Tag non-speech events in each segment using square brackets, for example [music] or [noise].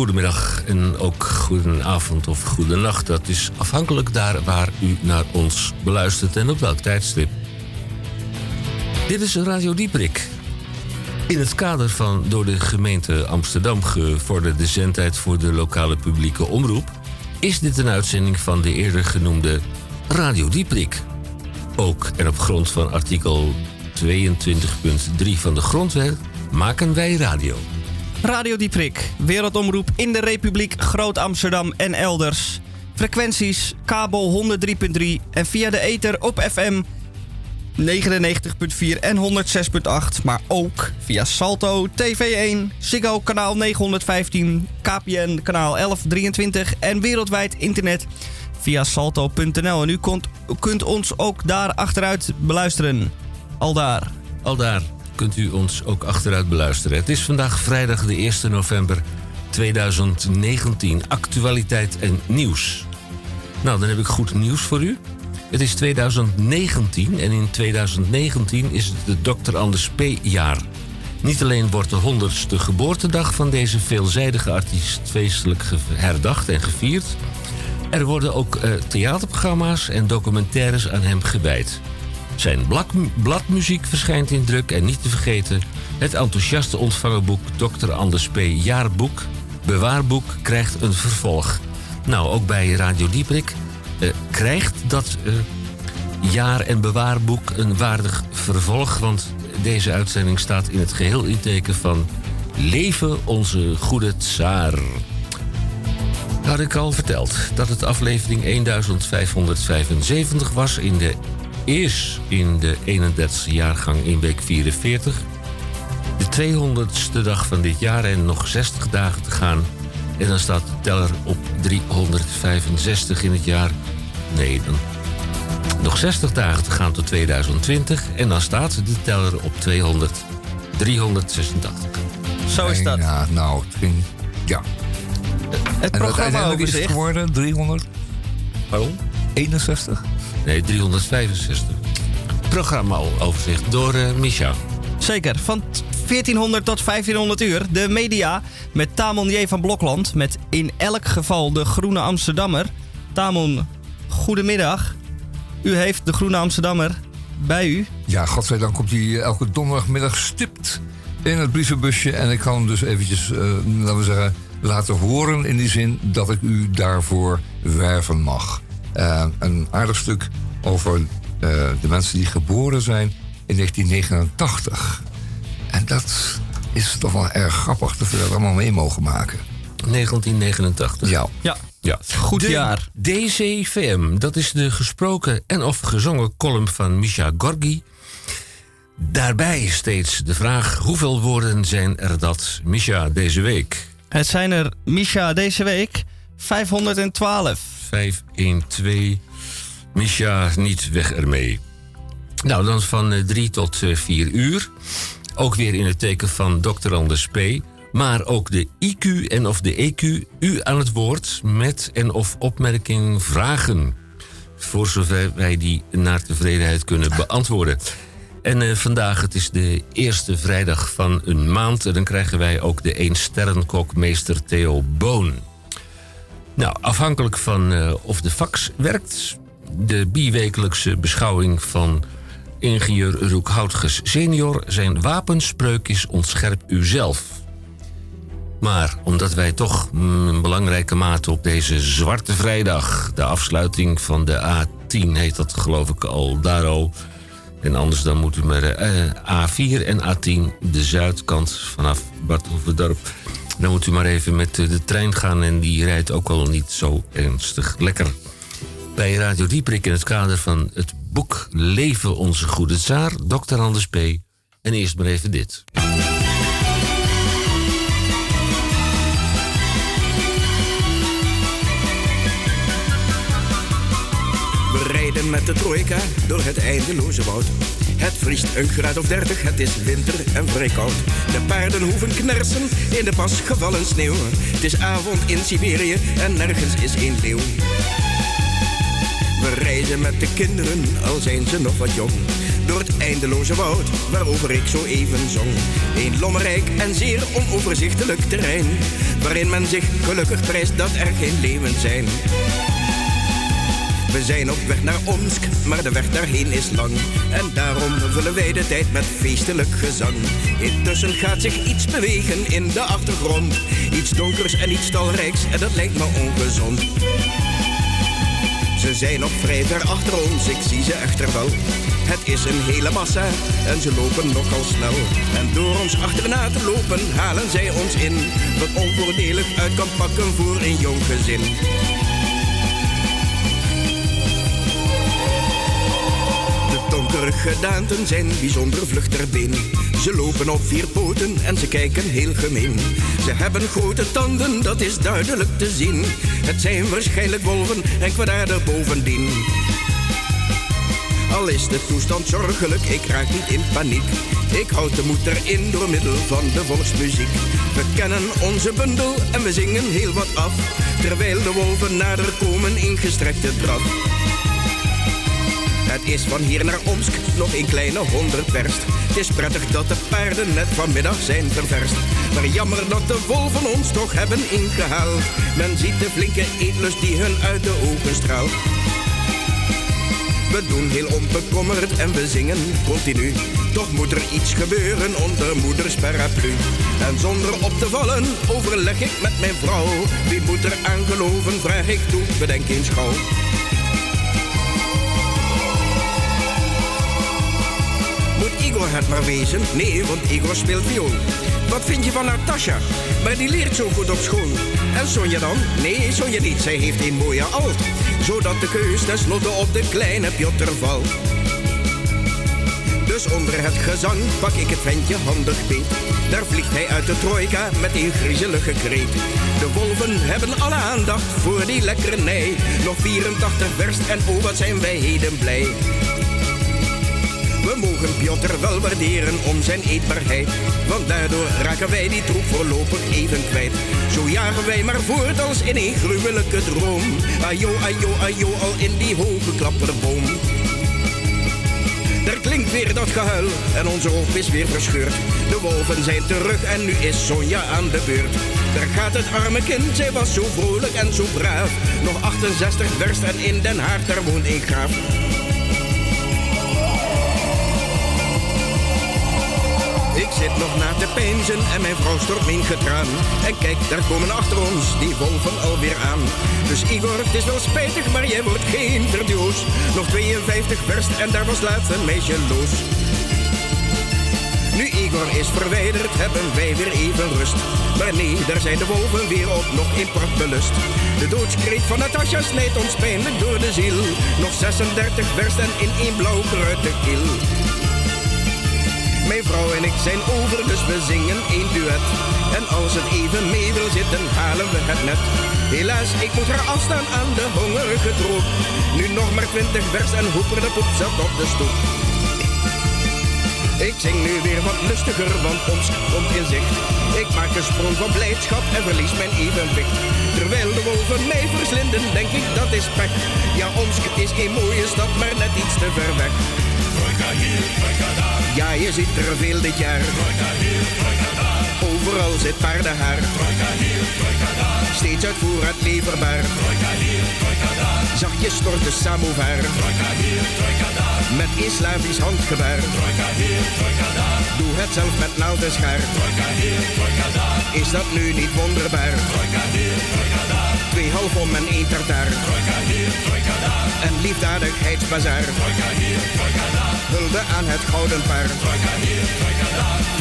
Goedemiddag en ook goedenavond of goedenacht. Dat is afhankelijk daar waar u naar ons beluistert en op welk tijdstip. Dit is Radio Dieprik. In het kader van door de gemeente Amsterdam gevorderde zendtijd voor de lokale publieke omroep is dit een uitzending van de eerder genoemde Radio Dieprik. Ook en op grond van artikel 22.3 van de Grondwet maken wij radio. Radio Dieprik, wereldomroep in de Republiek Groot-Amsterdam en elders. Frequenties kabel 103.3 en via de ether op FM 99.4 en 106.8, maar ook via Salto, TV1, Ziggo kanaal 915, KPN kanaal 1123 en wereldwijd internet via salto.nl. En u kunt, kunt ons ook daar achteruit beluisteren. Al daar. Kunt u ons ook achteruit beluisteren. Het is vandaag vrijdag de 1 november 2019. Actualiteit en nieuws. Nou, dan heb ik goed nieuws voor u. Het is 2019 en in 2019 is het de Dr. Anders P-jaar. Niet alleen wordt de 100ste geboortedag van deze veelzijdige artiest feestelijk herdacht en gevierd. Er worden ook uh, theaterprogramma's en documentaires aan hem gewijd. Zijn bladmuziek verschijnt in druk en niet te vergeten het enthousiaste ontvangerboek Dr. Anders P. Jaarboek, Bewaarboek, krijgt een vervolg. Nou, ook bij Radio Dieprik uh, krijgt dat uh, jaar- en bewaarboek een waardig vervolg. Want deze uitzending staat in het geheel in teken van Leven onze goede tsaar. Had ik al verteld dat het aflevering 1575 was in de is in de 31ste jaargang in week 44. De 200ste dag van dit jaar en nog 60 dagen te gaan. En dan staat de teller op 365 in het jaar. Nee, dan nog 60 dagen te gaan tot 2020. En dan staat de teller op 200, 386. Zo is dat. Ja, nou, het ging, ja. Het programma is geworden 300. Waarom? 61. Nee, 365. Programma-overzicht door uh, Micha. Zeker. Van 1400 tot 1500 uur. De media met Tamon J. van Blokland. Met in elk geval de Groene Amsterdammer. Tamon, goedemiddag. U heeft de Groene Amsterdammer bij u. Ja, godzijdank komt hij elke donderdagmiddag stipt in het brievenbusje. En ik kan hem dus eventjes, uh, laten we zeggen, laten horen in die zin dat ik u daarvoor werven mag. Uh, een aardig stuk over uh, de mensen die geboren zijn in 1989. En dat is toch wel erg grappig dat we dat allemaal mee mogen maken. 1989. Ja. Ja. Ja. Goed de jaar. DCVM, dat is de gesproken en of gezongen column van Misha Gorgi. Daarbij steeds de vraag: hoeveel woorden zijn er dat, Misha, deze week? Het zijn er, Misha, deze week 512. 512. Misha, niet weg ermee. Nou, dan van 3 tot 4 uur. Ook weer in het teken van Dr. Anders P. Maar ook de IQ en of de EQ, u aan het woord met en of opmerking vragen. Voor zover wij die naar tevredenheid kunnen beantwoorden. En uh, vandaag, het is de eerste vrijdag van een maand. En dan krijgen wij ook de 1 sterrenkok meester Theo Boon. Nou, afhankelijk van uh, of de fax werkt, de biwekelijkse beschouwing van ingenieur Roek Houtges senior. Zijn wapenspreuk is ontscherp uzelf. Maar omdat wij toch een belangrijke mate op deze Zwarte Vrijdag... de afsluiting van de A10 heet dat geloof ik al daar al... En anders dan moet u maar uh, A4 en A10, de zuidkant vanaf Bad Hoeverdorp. Dan moet u maar even met de trein gaan en die rijdt ook al niet zo ernstig lekker. Bij Radio Dieprik in het kader van het boek Leven onze goede tsaar, Dr. Anders P. En eerst maar even dit. We rijden met de trojka door het eindeloze woud. Het vriest een graad of dertig, het is winter en vrij koud. De paarden hoeven knersen in de pas gevallen sneeuw. Het is avond in Siberië en nergens is een leeuw. We reizen met de kinderen, al zijn ze nog wat jong. door het eindeloze woud waarover ik zo even zong. Een lommerrijk en zeer onoverzichtelijk terrein, waarin men zich gelukkig prijst dat er geen leeuwen zijn. We zijn op weg naar Omsk, maar de weg daarheen is lang. En daarom vullen wij de tijd met feestelijk gezang. Intussen gaat zich iets bewegen in de achtergrond. Iets donkers en iets talrijks, en dat lijkt me ongezond. Ze zijn nog vrij ver achter ons, ik zie ze echter wel. Het is een hele massa en ze lopen nogal snel. En door ons achterna te lopen halen zij ons in. Wat onvoordelig uit kan pakken voor een jong gezin. Donkere gedaanten zijn bijzonder vlug ter been. Ze lopen op vier poten en ze kijken heel gemeen. Ze hebben grote tanden, dat is duidelijk te zien. Het zijn waarschijnlijk wolven en kwaadaardig bovendien. Al is de toestand zorgelijk, ik raak niet in paniek. Ik houd de moed erin door middel van de volksmuziek. We kennen onze bundel en we zingen heel wat af. Terwijl de wolven nader komen in gestrekte draf. Het is van hier naar Omsk nog een kleine honderd verst. Het is prettig dat de paarden net vanmiddag zijn ververst. Maar jammer dat de wolven ons toch hebben ingehaald. Men ziet de flinke eetlust die hun uit de ogen straalt. We doen heel onbekommerd en we zingen continu. Toch moet er iets gebeuren onder moeders paraplu. En zonder op te vallen overleg ik met mijn vrouw. Wie moet er aan geloven, vraag ik toe, bedenk eens gauw. Igor het maar wezen? Nee, want Igor speelt viool. Wat vind je van Natasha? Maar die leert zo goed op school. En Sonja dan? Nee, Sonja niet. Zij heeft een mooie alt. Zodat de keus tenslotte op de kleine Piotr valt. Dus onder het gezang pak ik het ventje handig beet. Daar vliegt hij uit de trojka met een griezelige kreet. De wolven hebben alle aandacht voor die lekkernij. Nog 84 verst en oh wat zijn wij heden blij. We mogen Piotr wel waarderen om zijn eetbaarheid. Want daardoor raken wij die troep voorlopig even kwijt. Zo jagen wij maar voort als in een gruwelijke droom. Ajo, ajo, ajo, al in die hoge klapperboom. Er klinkt weer dat gehuil en onze hoop is weer verscheurd. De wolven zijn terug en nu is Sonja aan de beurt. Daar gaat het arme kind, zij was zo vrolijk en zo braaf. Nog 68 verst en in Den Haag, daar woont een graaf. Zit nog na te peinzen en mijn vrouw stort mijn getraan. En kijk, daar komen achter ons die wolven alweer aan. Dus Igor, het is wel spijtig, maar jij wordt geen verdioos. Nog 52 verst en daar was laatst een meisje los. Nu Igor is verwijderd, hebben wij weer even rust. Maar nee, daar zijn de wolven weer op, nog in prachtbelust. De doodskreet van Natasja snijdt ons pijnlijk door de ziel. Nog 36 verst en in één blauw kruid kil. Mijn vrouw en ik zijn over, dus we zingen één duet. En als het even mee wil zitten, halen we het net. Helaas, ik moet haar afstaan aan de hongerige troep. Nu nog maar twintig vers en hoeper de poep zat op de stoep. Ik zing nu weer wat lustiger, want ons komt in zicht. Ik maak een sprong van blijdschap en verlies mijn evenwicht. Terwijl de wolven mij verslinden, denk ik dat is pech. Ja, Omsk is een mooie stad, maar net iets te ver weg. Ja, je ziet er veel dit jaar. Overal zit paardenhaar. Steeds uit voorraad leverbaar. Zachtjes stort de samovar. Met een Slavisch handgebaar. Doe het zelf met naald en schaar. Is dat nu niet wonderbaar? Twee half om en één tartaar. En liefdadigheidsbazaar. Hulde aan het gouden paard.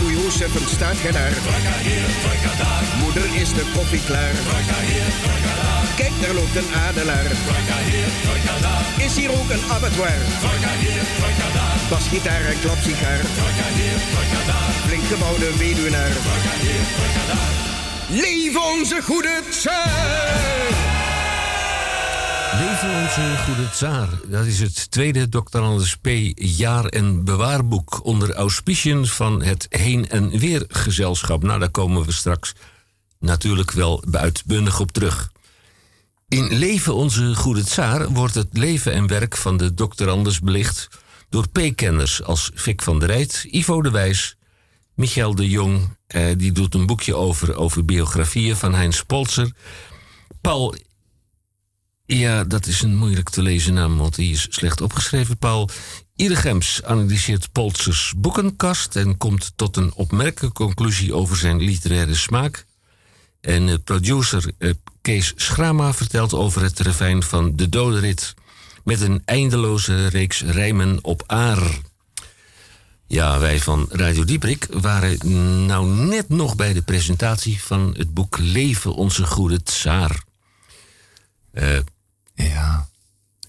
Oei, hoe staat gij daar? Moeder is de koffie klaar. Kijk, daar loopt een adelaar. Is hier ook een abattoir? Basgitaar en klapsigaar. Flink gebouwde weduwnaar. Leef onze goede tijd! Leven onze goede tsaar. Dat is het tweede Dr. Anders P. jaar- en bewaarboek onder auspiciën van het Heen- en Weergezelschap. Nou, daar komen we straks natuurlijk wel uitbundig op terug. In Leven onze goede tsaar wordt het leven en werk van de Dr. Anders belicht Door P-kenners als Vic van der Rijt, Ivo de Wijs, Michael de Jong. Eh, die doet een boekje over, over biografieën van Heinz Polzer. Paul ja, dat is een moeilijk te lezen naam, want die is slecht opgeschreven. Paul Irigems analyseert Polzers boekenkast en komt tot een opmerkelijke conclusie over zijn literaire smaak. En uh, producer uh, Kees Schrama vertelt over het refijn van De Dodenrit met een eindeloze reeks rijmen op aar. Ja, wij van Radio Dieprik waren nou net nog bij de presentatie van het boek Leven onze goede tsaar. Uh, ja.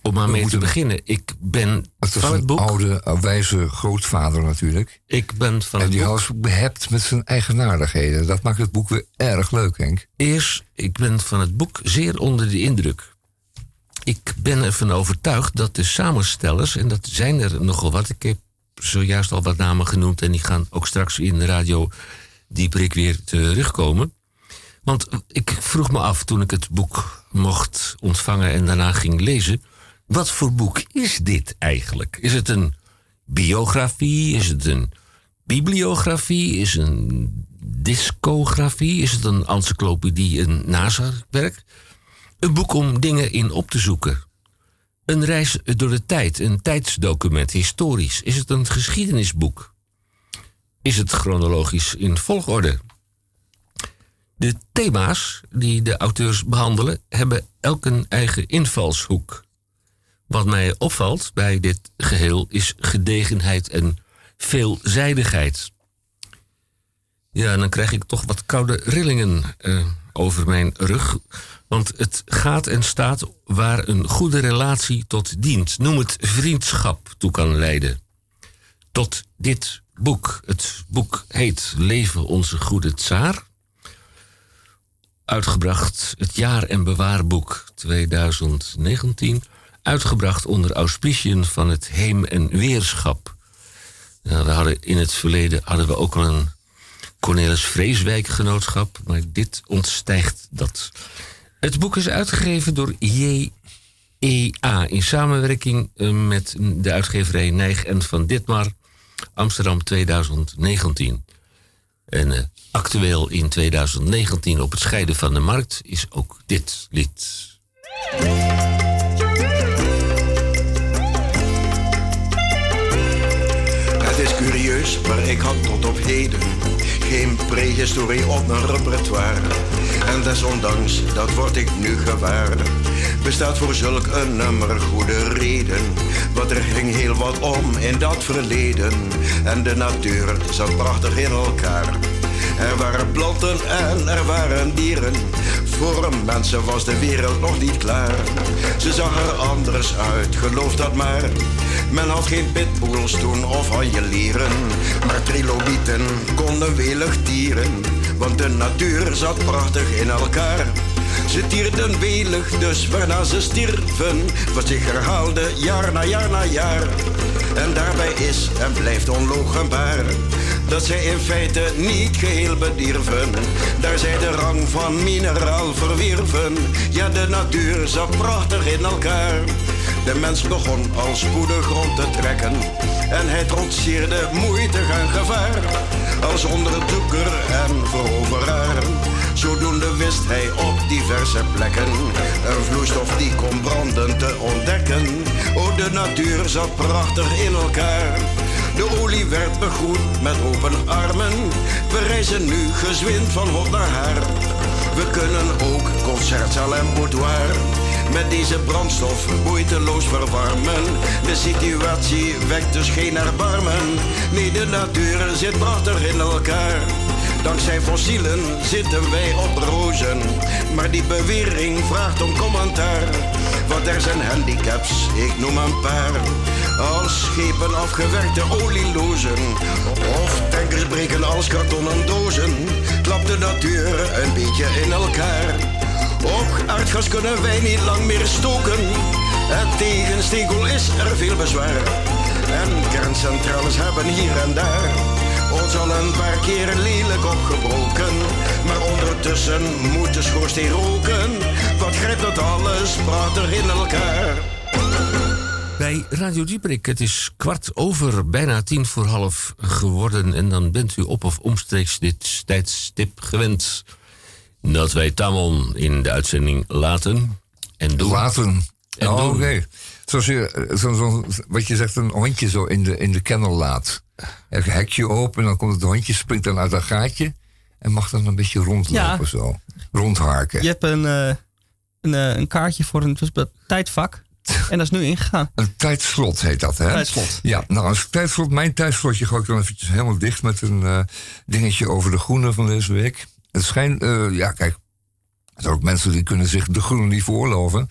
Om maar mee te beginnen. Ik ben het van het boek. Een oude, wijze grootvader natuurlijk. Ik ben van en het die boek. was behept met zijn eigenaardigheden. Dat maakt het boek weer erg leuk, Henk. Eerst, ik ben van het boek zeer onder de indruk. Ik ben ervan overtuigd dat de samenstellers, en dat zijn er nogal wat. Ik heb zojuist al wat namen genoemd en die gaan ook straks in de radio Dieprik weer terugkomen. Want ik vroeg me af toen ik het boek mocht ontvangen en daarna ging lezen. Wat voor boek is dit eigenlijk? Is het een biografie? Is het een bibliografie? Is het een discografie? Is het een encyclopedie, een nazarwerk? Een boek om dingen in op te zoeken. Een reis door de tijd, een tijdsdocument, historisch. Is het een geschiedenisboek? Is het chronologisch in volgorde? De thema's die de auteurs behandelen hebben elk een eigen invalshoek. Wat mij opvalt bij dit geheel is gedegenheid en veelzijdigheid. Ja, dan krijg ik toch wat koude rillingen uh, over mijn rug. Want het gaat en staat waar een goede relatie tot dient. Noem het vriendschap toe kan leiden. Tot dit boek. Het boek heet Leven onze goede tsaar uitgebracht het Jaar- en Bewaarboek 2019. Uitgebracht onder auspiciën van het Heem- en Weerschap. we hadden in het verleden hadden we ook al een Cornelis Vreeswijk genootschap, maar dit ontstijgt dat. Het boek is uitgegeven door JEA in samenwerking eh, met de uitgeverij Nijg en van Ditmar, Amsterdam 2019. En uh, actueel in 2019 op het scheiden van de markt is ook dit lied. Is curieus, maar ik had tot op heden geen prehistorie op mijn repertoire. En desondanks, dat word ik nu gewaar, bestaat voor zulk een nummer goede reden. Want er ging heel wat om in dat verleden. En de natuur zat prachtig in elkaar. Er waren planten en er waren dieren. Voor mensen was de wereld nog niet klaar. Ze zag er anders uit, geloof dat maar. Men had geen pitbulls toen of Maar trilobieten konden welig dieren. Want de natuur zat prachtig in elkaar. Ze tierden welig, dus waarna ze stierven, wat zich herhaalde jaar na jaar na jaar. En daarbij is en blijft onlogenbaar dat zij in feite niet geheel bedierven. Daar zij de rang van mineraal verwierven. Ja, de natuur zat prachtig in elkaar. De mens begon al spoedig rond te trekken. En hij trotseerde moeite en gevaar. Als onderzoeker en veroveraar. Zodoende wist hij een vloeistof die kon branden te ontdekken. Oh, de natuur zat prachtig in elkaar. De olie werd begroet met open armen. We reizen nu gezwind van hot naar haar. We kunnen ook concertzaal en boudoir met deze brandstof moeiteloos verwarmen. De situatie wekt dus geen erbarmen. Nee, de natuur zit prachtig in elkaar. Dankzij fossielen zitten wij op rozen. Maar die bewering vraagt om commentaar. Want er zijn handicaps, ik noem een paar. Als schepen afgewerkte olielozen. Of tankers breken als kartonnen dozen. Klapt de natuur een beetje in elkaar. Op aardgas kunnen wij niet lang meer stoken. En tegen stegel is er veel bezwaar. En kerncentrales hebben hier en daar ons al een paar keer lelijk opgebroken. Maar ondertussen moet de schoorsteen roken. Wat grijpt dat alles prachtig in elkaar. bij Radio Dieprik. Het is kwart over, bijna tien voor half geworden. En dan bent u op of omstreeks dit tijdstip gewend dat wij Tamon in de uitzending laten en doen. Laten. En oh, doen. Oké. Zoals je, zo, zo, wat je zegt, een hondje zo in de, in de kennel laat. Er een hekje open en dan komt het hondje, springt dan uit dat gaatje. En mag dan een beetje rondlopen Ja. zo. Rondharken. Je hebt een, eh, een, eh, een kaartje voor een dus tijdvak. En dat is nu ingegaan. Een tijdslot heet dat, hè? Tijdslot. Ja, nou, als tijdslot, mijn tijdslotje gooi ik dan eventjes helemaal dicht met een eh, dingetje over de groene van deze week. Het schijnt, ja, kijk, er zijn ook mensen die kunnen zich de groene niet veroorloven.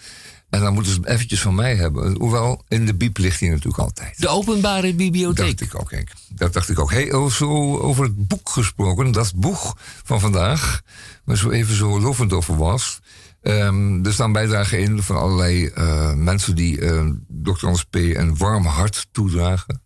En dan moeten ze hem eventjes van mij hebben. Hoewel, in de biep ligt hij natuurlijk altijd. De openbare bibliotheek. dacht ik ook, Henk. Dat dacht ik ook. Hey, oh, zo over het boek gesproken. Dat boek van vandaag, waar zo even zo lovend over was. Ehm, er staan bijdragen in van allerlei eh, mensen die eh Dr. Anders P. een warm hart toedragen.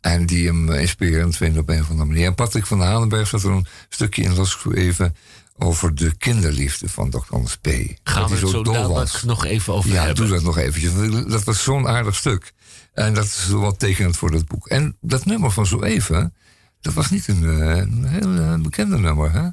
En die hem eh, inspirerend vinden op een of andere manier. En Patrick van Hanenberg zat er een stukje in, las ik zo even, over de kinderliefde van Dr. Anders P. Gaan Dat we het zo dadelijk nog even over Ja, hebben. doe dat nog eventjes. Dat was zo'n aardig stuk. En dat is wel tekenend voor dat boek. En dat nummer van zo even, dat was niet een, eh, een heel eh, bekende nummer. Hè?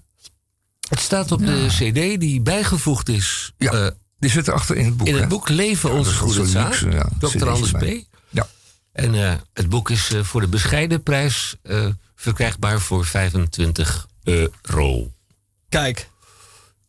Het staat op de cd die bijgevoegd is Ja, eh, die zit erachter in het boek. in het hè? boek Leven Ja, Onze Goede Zaak. luxe, ja, Dr. Anders P. Ja. En het boek is voor de bescheiden prijs verkrijgbaar voor 25 euro. Kijk.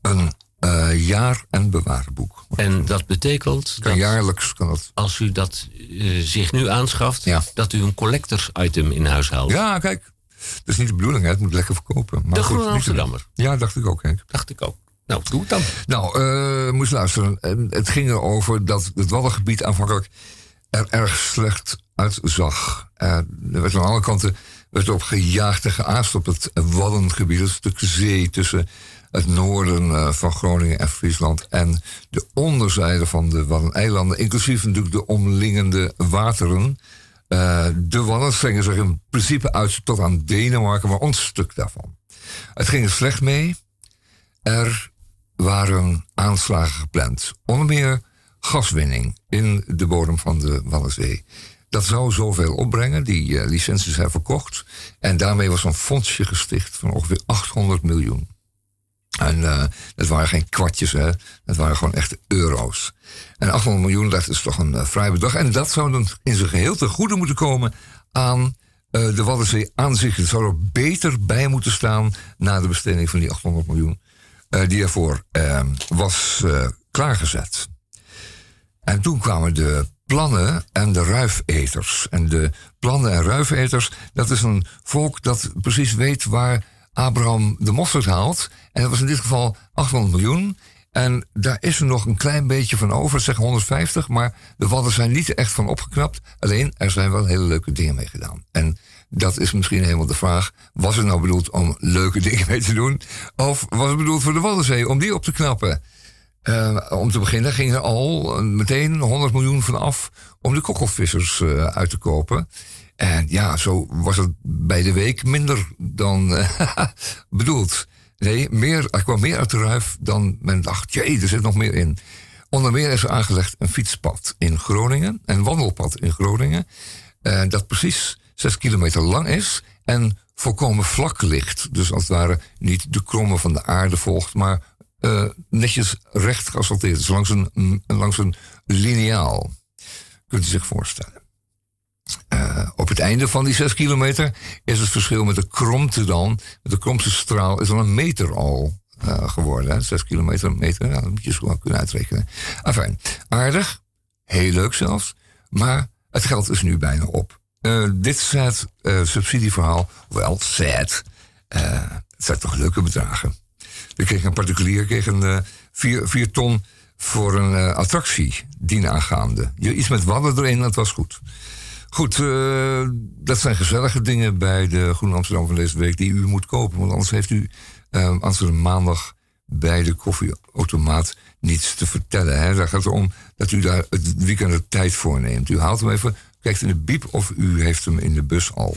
Een eh, jaar- en bewaarboek. En dat betekent dat jaarlijks kan dat. als u dat eh, zich nu aanschaft, Ja. dat u een collectors item in huis haalt. Ja, kijk. Dat is niet de bedoeling, hè? het moet lekker verkopen. Maar de goed, Groene niet te- Amsterdammer, Ja, dacht ik ook, Henk. dacht ik ook. Nou, doe het dan. Nou, eh moest luisteren. Het ging erover dat het Waddengebied aanvankelijk er erg slecht uitzag. Er werd aan alle kanten werd op gejaagd en geaast op het Waddengebied. Dat stuk zee tussen het noorden eh, van Groningen en Friesland... en de onderzijde van de Waddeneilanden... inclusief natuurlijk de omliggende wateren. Eh, de Wadden strengen zich in principe uit tot aan Denemarken... maar ons stuk daarvan. Het ging er slecht mee... Er waren aanslagen gepland. Onder meer gaswinning in de bodem van de Waddenzee. Dat zou zoveel opbrengen, die eh, licenties zijn verkocht. En daarmee was een fondsje gesticht van ongeveer 800 miljoen. En eh, dat waren geen kwartjes, hè. Dat waren gewoon echte euro's. En 800 miljoen, dat is toch een eh, vrij bedrag. En dat zou dan in zijn geheel ten goede moeten komen aan de Waddenzee aan zich. Het zou er beter bij moeten staan na de besteding van die 800 miljoen. die ervoor eh, was klaargezet. En toen kwamen de plannen en de ruifeters. En de plannen en ruifeters, dat is een volk dat precies weet waar Abraham de mosterd haalt. En dat was in dit geval 800 miljoen. En daar is er nog een klein beetje van over, zeg 150. Maar de wadden zijn niet echt van opgeknapt. Alleen, er zijn wel hele leuke dingen mee gedaan. En dat is misschien helemaal de vraag. Was het nou bedoeld om leuke [laughs] dingen mee te doen? Of was het bedoeld voor de Waddenzee, om die op te knappen? Eh, om te beginnen ging er al meteen 100 miljoen van af om de kokkelvissers eh, uit te kopen. En ja, zo was het bij de week minder dan eh, [laughs] bedoeld. Nee, meer, er kwam meer uit de ruif dan men dacht. Jee, er zit nog meer in. Onder meer is er aangelegd een fietspad in Groningen, een wandelpad in Groningen, dat precies 6 kilometer lang is en volkomen vlak ligt. Dus als het ware niet de kromme van de aarde volgt, maar eh, netjes recht geasfalteerd is, langs een, mm, langs een lineaal. Kunt u zich voorstellen. Eh, op het einde van die 6 kilometer is het verschil met de kromte dan, met de kromte straal, is dan een meter al eh, geworden. Hè? 6 kilometer, een meter, ja, dat moet je zo wel kunnen uitrekenen. Enfin, aardig, heel leuk zelfs, maar het geld is nu bijna op. Dit sad subsidieverhaal, wel sad, het zijn toch leuke bedragen. Ik kreeg een particulier kreeg een eh, vier, vier ton voor een eh, attractie dienaangaande. Iets met wadden erin, dat was goed. Goed, eh, dat zijn gezellige dingen bij de Groene Amsterdam van deze week die u moet kopen. Want anders heeft u er een maandag bij de koffieautomaat niets te vertellen. Hè. Daar gaat het om dat u daar het weekend de tijd voor neemt. U haalt hem even, kijkt in de biep of u heeft hem in de bus al.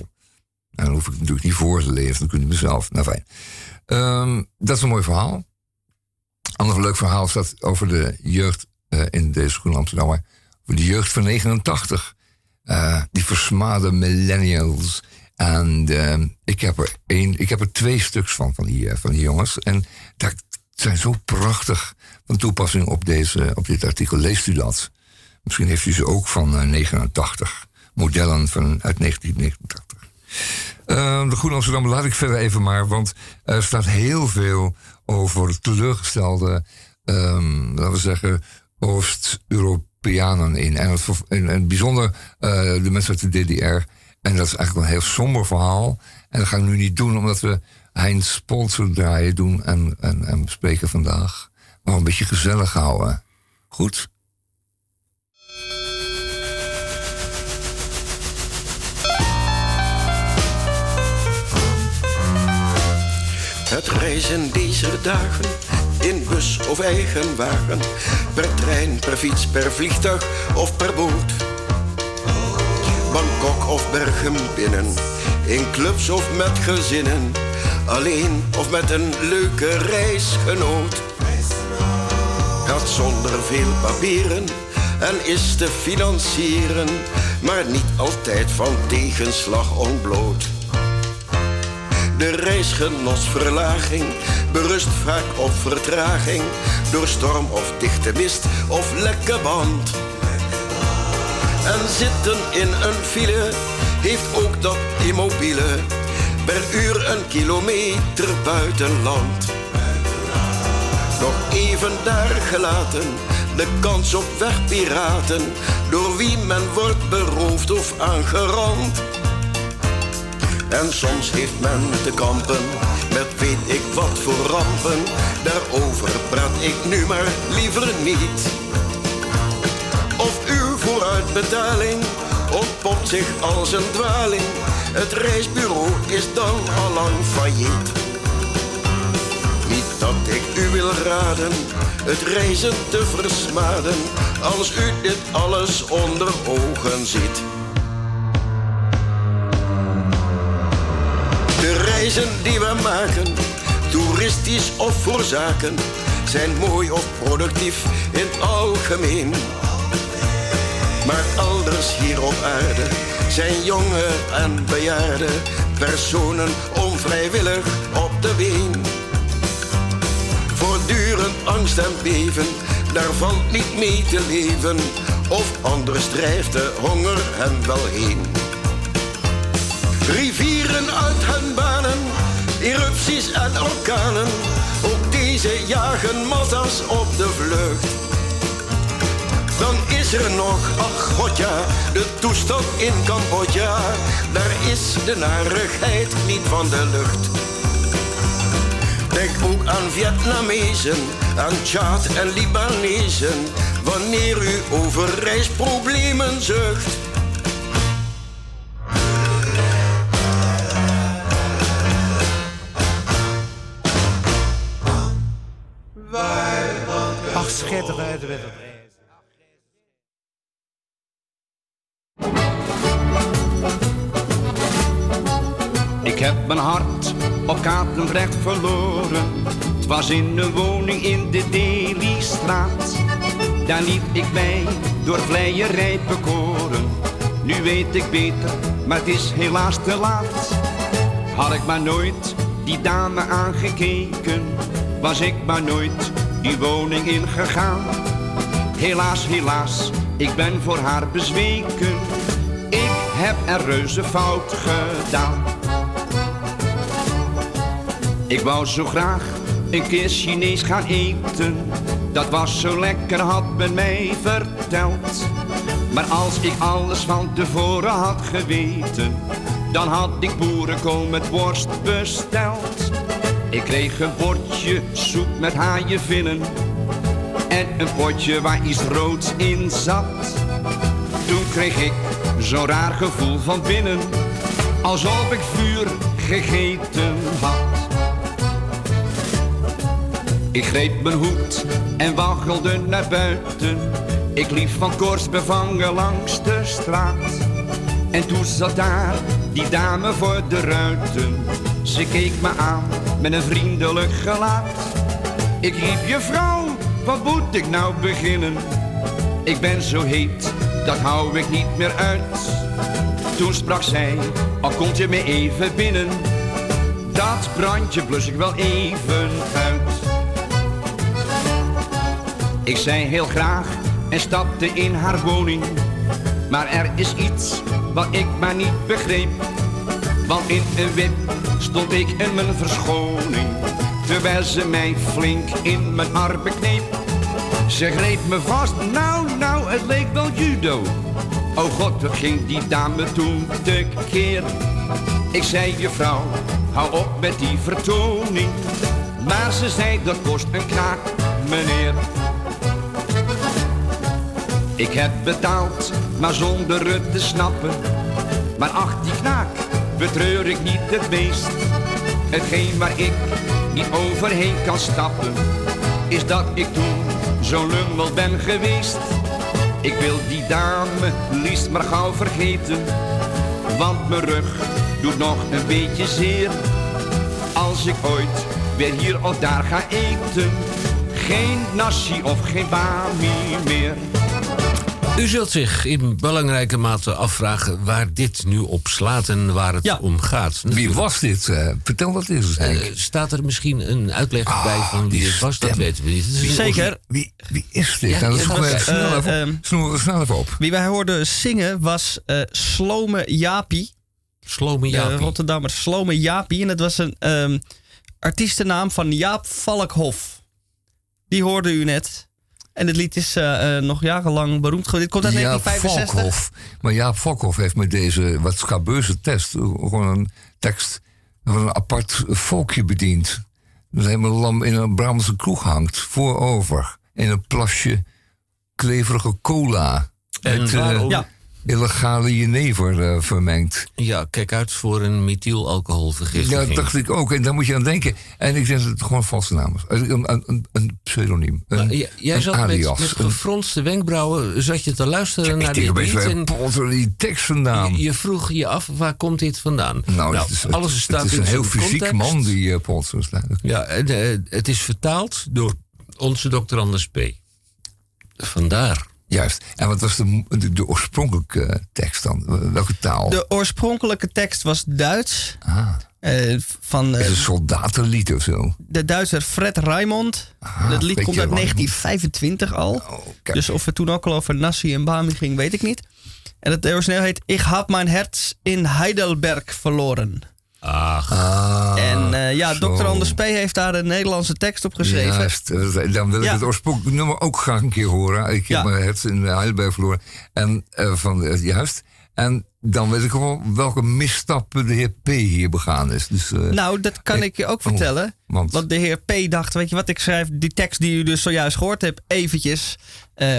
En dan hoef ik natuurlijk niet voor te lezen, dan kunt u mezelf. Nou fijn. Ehm, dat is een mooi verhaal. Ander leuk verhaal staat over de jeugd eh, in deze Groene Amsterdammer voor de jeugd van 89. Uh, die versmade millennials. En uh, ik, heb er één, ik heb er twee stuks van, van die, van die jongens. En dat zijn zo prachtig van toepassing op, deze, op dit artikel. Leest u dat? Misschien heeft u ze ook van 89. Modellen van, uit 1989. Uh, de Groene Amsterdam laat ik verder even maar, want er staat heel veel over teleurgestelde, um, laten we zeggen, Oost-Europeanen in. En het, bijzonder uh, de mensen uit de DDR. En dat is eigenlijk een heel somber verhaal. En dat ga ik nu niet doen, omdat we Heinz Sponsor draaien doen en, en, en bespreken vandaag. Maar een beetje gezellig houden. Goed? Het reizen deze dagen in bus of eigen wagen, per trein, per fiets, per vliegtuig of per boot. Bangkok of Bergen binnen, in clubs of met gezinnen, alleen of met een leuke reisgenoot. Gaat zonder veel papieren en is te financieren, maar niet altijd van tegenslag ontbloot. De reisgenosverlaging berust vaak op vertraging. Door storm of dichte mist of lekke band. En zitten in een file heeft ook dat immobiele. Per uur een kilometer buitenland. Nog even daar gelaten, de kans op wegpiraten. Door wie men wordt beroofd of aangerand. En soms heeft men te kampen met weet ik wat voor rampen. Daarover praat ik nu maar liever niet. Of uw vooruitbetaling ontpopt zich als een dwaling. Het reisbureau is dan al lang failliet. Niet dat ik u wil raden het reizen te versmaden als u dit alles onder ogen ziet. Die we maken, toeristisch of voor zaken, zijn mooi of productief in het algemeen. Maar elders hier op aarde zijn jonge en bejaarde personen onvrijwillig op de been. Voortdurend angst en beven, daar valt niet mee te leven. Of anders drijft de honger hen wel heen. Rivieren uit hun banen, erupties en orkanen. Ook deze jagen massa's op de vlucht. Dan is er nog, ach god ja, de toestand in Cambodja. Daar is de narigheid niet van de lucht. Denk ook aan Vietnamezen, aan Tjaad en Libanezen. Wanneer u over reisproblemen zucht. Op Katendrecht verloren. Het was in een woning in de Deli-straat. Daar liet ik mij door vleierij bekoren. Nu weet ik beter, maar het is helaas te laat. Had ik maar nooit die dame aangekeken, was ik maar nooit die woning ingegaan. Helaas, helaas, ik ben voor haar bezweken. Ik heb een reuze fout gedaan. Ik wou zo graag een keer Chinees gaan eten. Dat was zo lekker, had men mij verteld. Maar als ik alles van tevoren had geweten, dan had ik boerenkool met worst besteld. Ik kreeg een bordje soep met haaienvinnen en een potje waar iets roods in zat. Toen kreeg ik zo'n raar gevoel van binnen, alsof ik vuur gegeten had. Ik greep mijn hoed en waggelde naar buiten. Ik liep van kors bevangen langs de straat. En toen zat daar die dame voor de ruiten. Ze keek me aan met een vriendelijk gelaat. Ik riep je vrouw, wat moet ik nou beginnen? Ik ben zo heet, dat hou ik niet meer uit. Toen sprak zij, al komt je me even binnen. Dat brandje blus ik wel even uit. Ik zei heel graag en stapte in haar woning. Maar er is iets wat ik maar niet begreep. Want in een wip stond ik in mijn verschoning. Terwijl ze mij flink in mijn armen kneep. Ze greep me vast, nou, nou, het leek wel judo. Oh god, wat ging die dame toen tekeer. Ik zei, juffrouw, hou op met die vertoning. Maar ze zei, dat kost een knaak, meneer. Ik heb betaald, maar zonder het te snappen. Maar ach, die knaak, betreur ik niet het meest. Hetgeen waar ik niet overheen kan stappen, is dat ik toen zo'n lummel ben geweest. Ik wil die dame liefst maar gauw vergeten, want mijn rug doet nog een beetje zeer. Als ik ooit weer hier of daar ga eten, geen nasi of geen bami meer. U zult zich in belangrijke mate afvragen waar dit nu op slaat en waar het Ja. om gaat. Wie was dit? Eh, vertel wat is het Eh, staat er misschien een uitleg Ah, bij van wie het was? Dat weten we niet. Zeker. Wie, wie is dit? Ja, nou, dat ja, we snel even, snel even op. Wie wij hoorden zingen was eh Slome Jaapie. Slome De Jaapie. Rotterdammer Slome Jaapie. En dat was een ehm artiestennaam van Jaap Valkhof. Die hoorde u net. En het lied is eh, eh, nog jarenlang beroemd geworden. Dit komt uit Ja, 1965. Valkhoff. Maar ja, Valkhoff heeft met deze wat scabeuze test gewoon een tekst van een apart volkje bediend. Dat helemaal lam in een Brabantse kroeg hangt, voorover. In een plasje kleverige cola. En met eh, Ja. Illegale jenever eh, vermengd. Ja, kijk uit voor een Ja, methylalcoholvergiftiging. dat dacht ik ook. En daar moet je aan denken. En ik denk dat het gewoon valse naam is. Een, een, een, een pseudoniem. Een, Nou, j- jij zat met, alias. met Een- gefronste wenkbrauwen, zat je te luisteren naar en die tekst vandaan? je, je vroeg je af, waar komt dit vandaan? Nou, het is, alles het, staat het is in een heel fysiek context. man, die uh, Polsers. Ja, en, eh, het is vertaald door onze dokter Anders P. Vandaar. Juist. En wat was de, de, de oorspronkelijke eh, tekst dan? Welke taal? De oorspronkelijke tekst was Duits. Ah, eh, van is het een soldatenlied of zo? de Duitser Fred Raimond. Ah, dat lied komt uit Raimond. 1925 al. Oh. Dus of het toen ook al over Nassi en Bami ging, weet ik niet. En het origineel heet Ik had mijn herz in Heidelberg verloren. Ach, Ah, en eh, ja, zo. Dr. Anders P. heeft daar een Nederlandse tekst op geschreven. Juist. Dan wil ik Ja. het oorspronkelijke nummer ook graag een keer horen. Ik heb Ja. mijn het in Heidelberg verloren. En, eh, van, eh, juist. En dan weet ik wel welke misstappen de heer P. hier begaan is. Dus, Nou, dat kan Ik- ik je ook oh, vertellen. want- Want de heer P. dacht, weet je wat, ik schrijf die tekst die u dus zojuist gehoord hebt... eventjes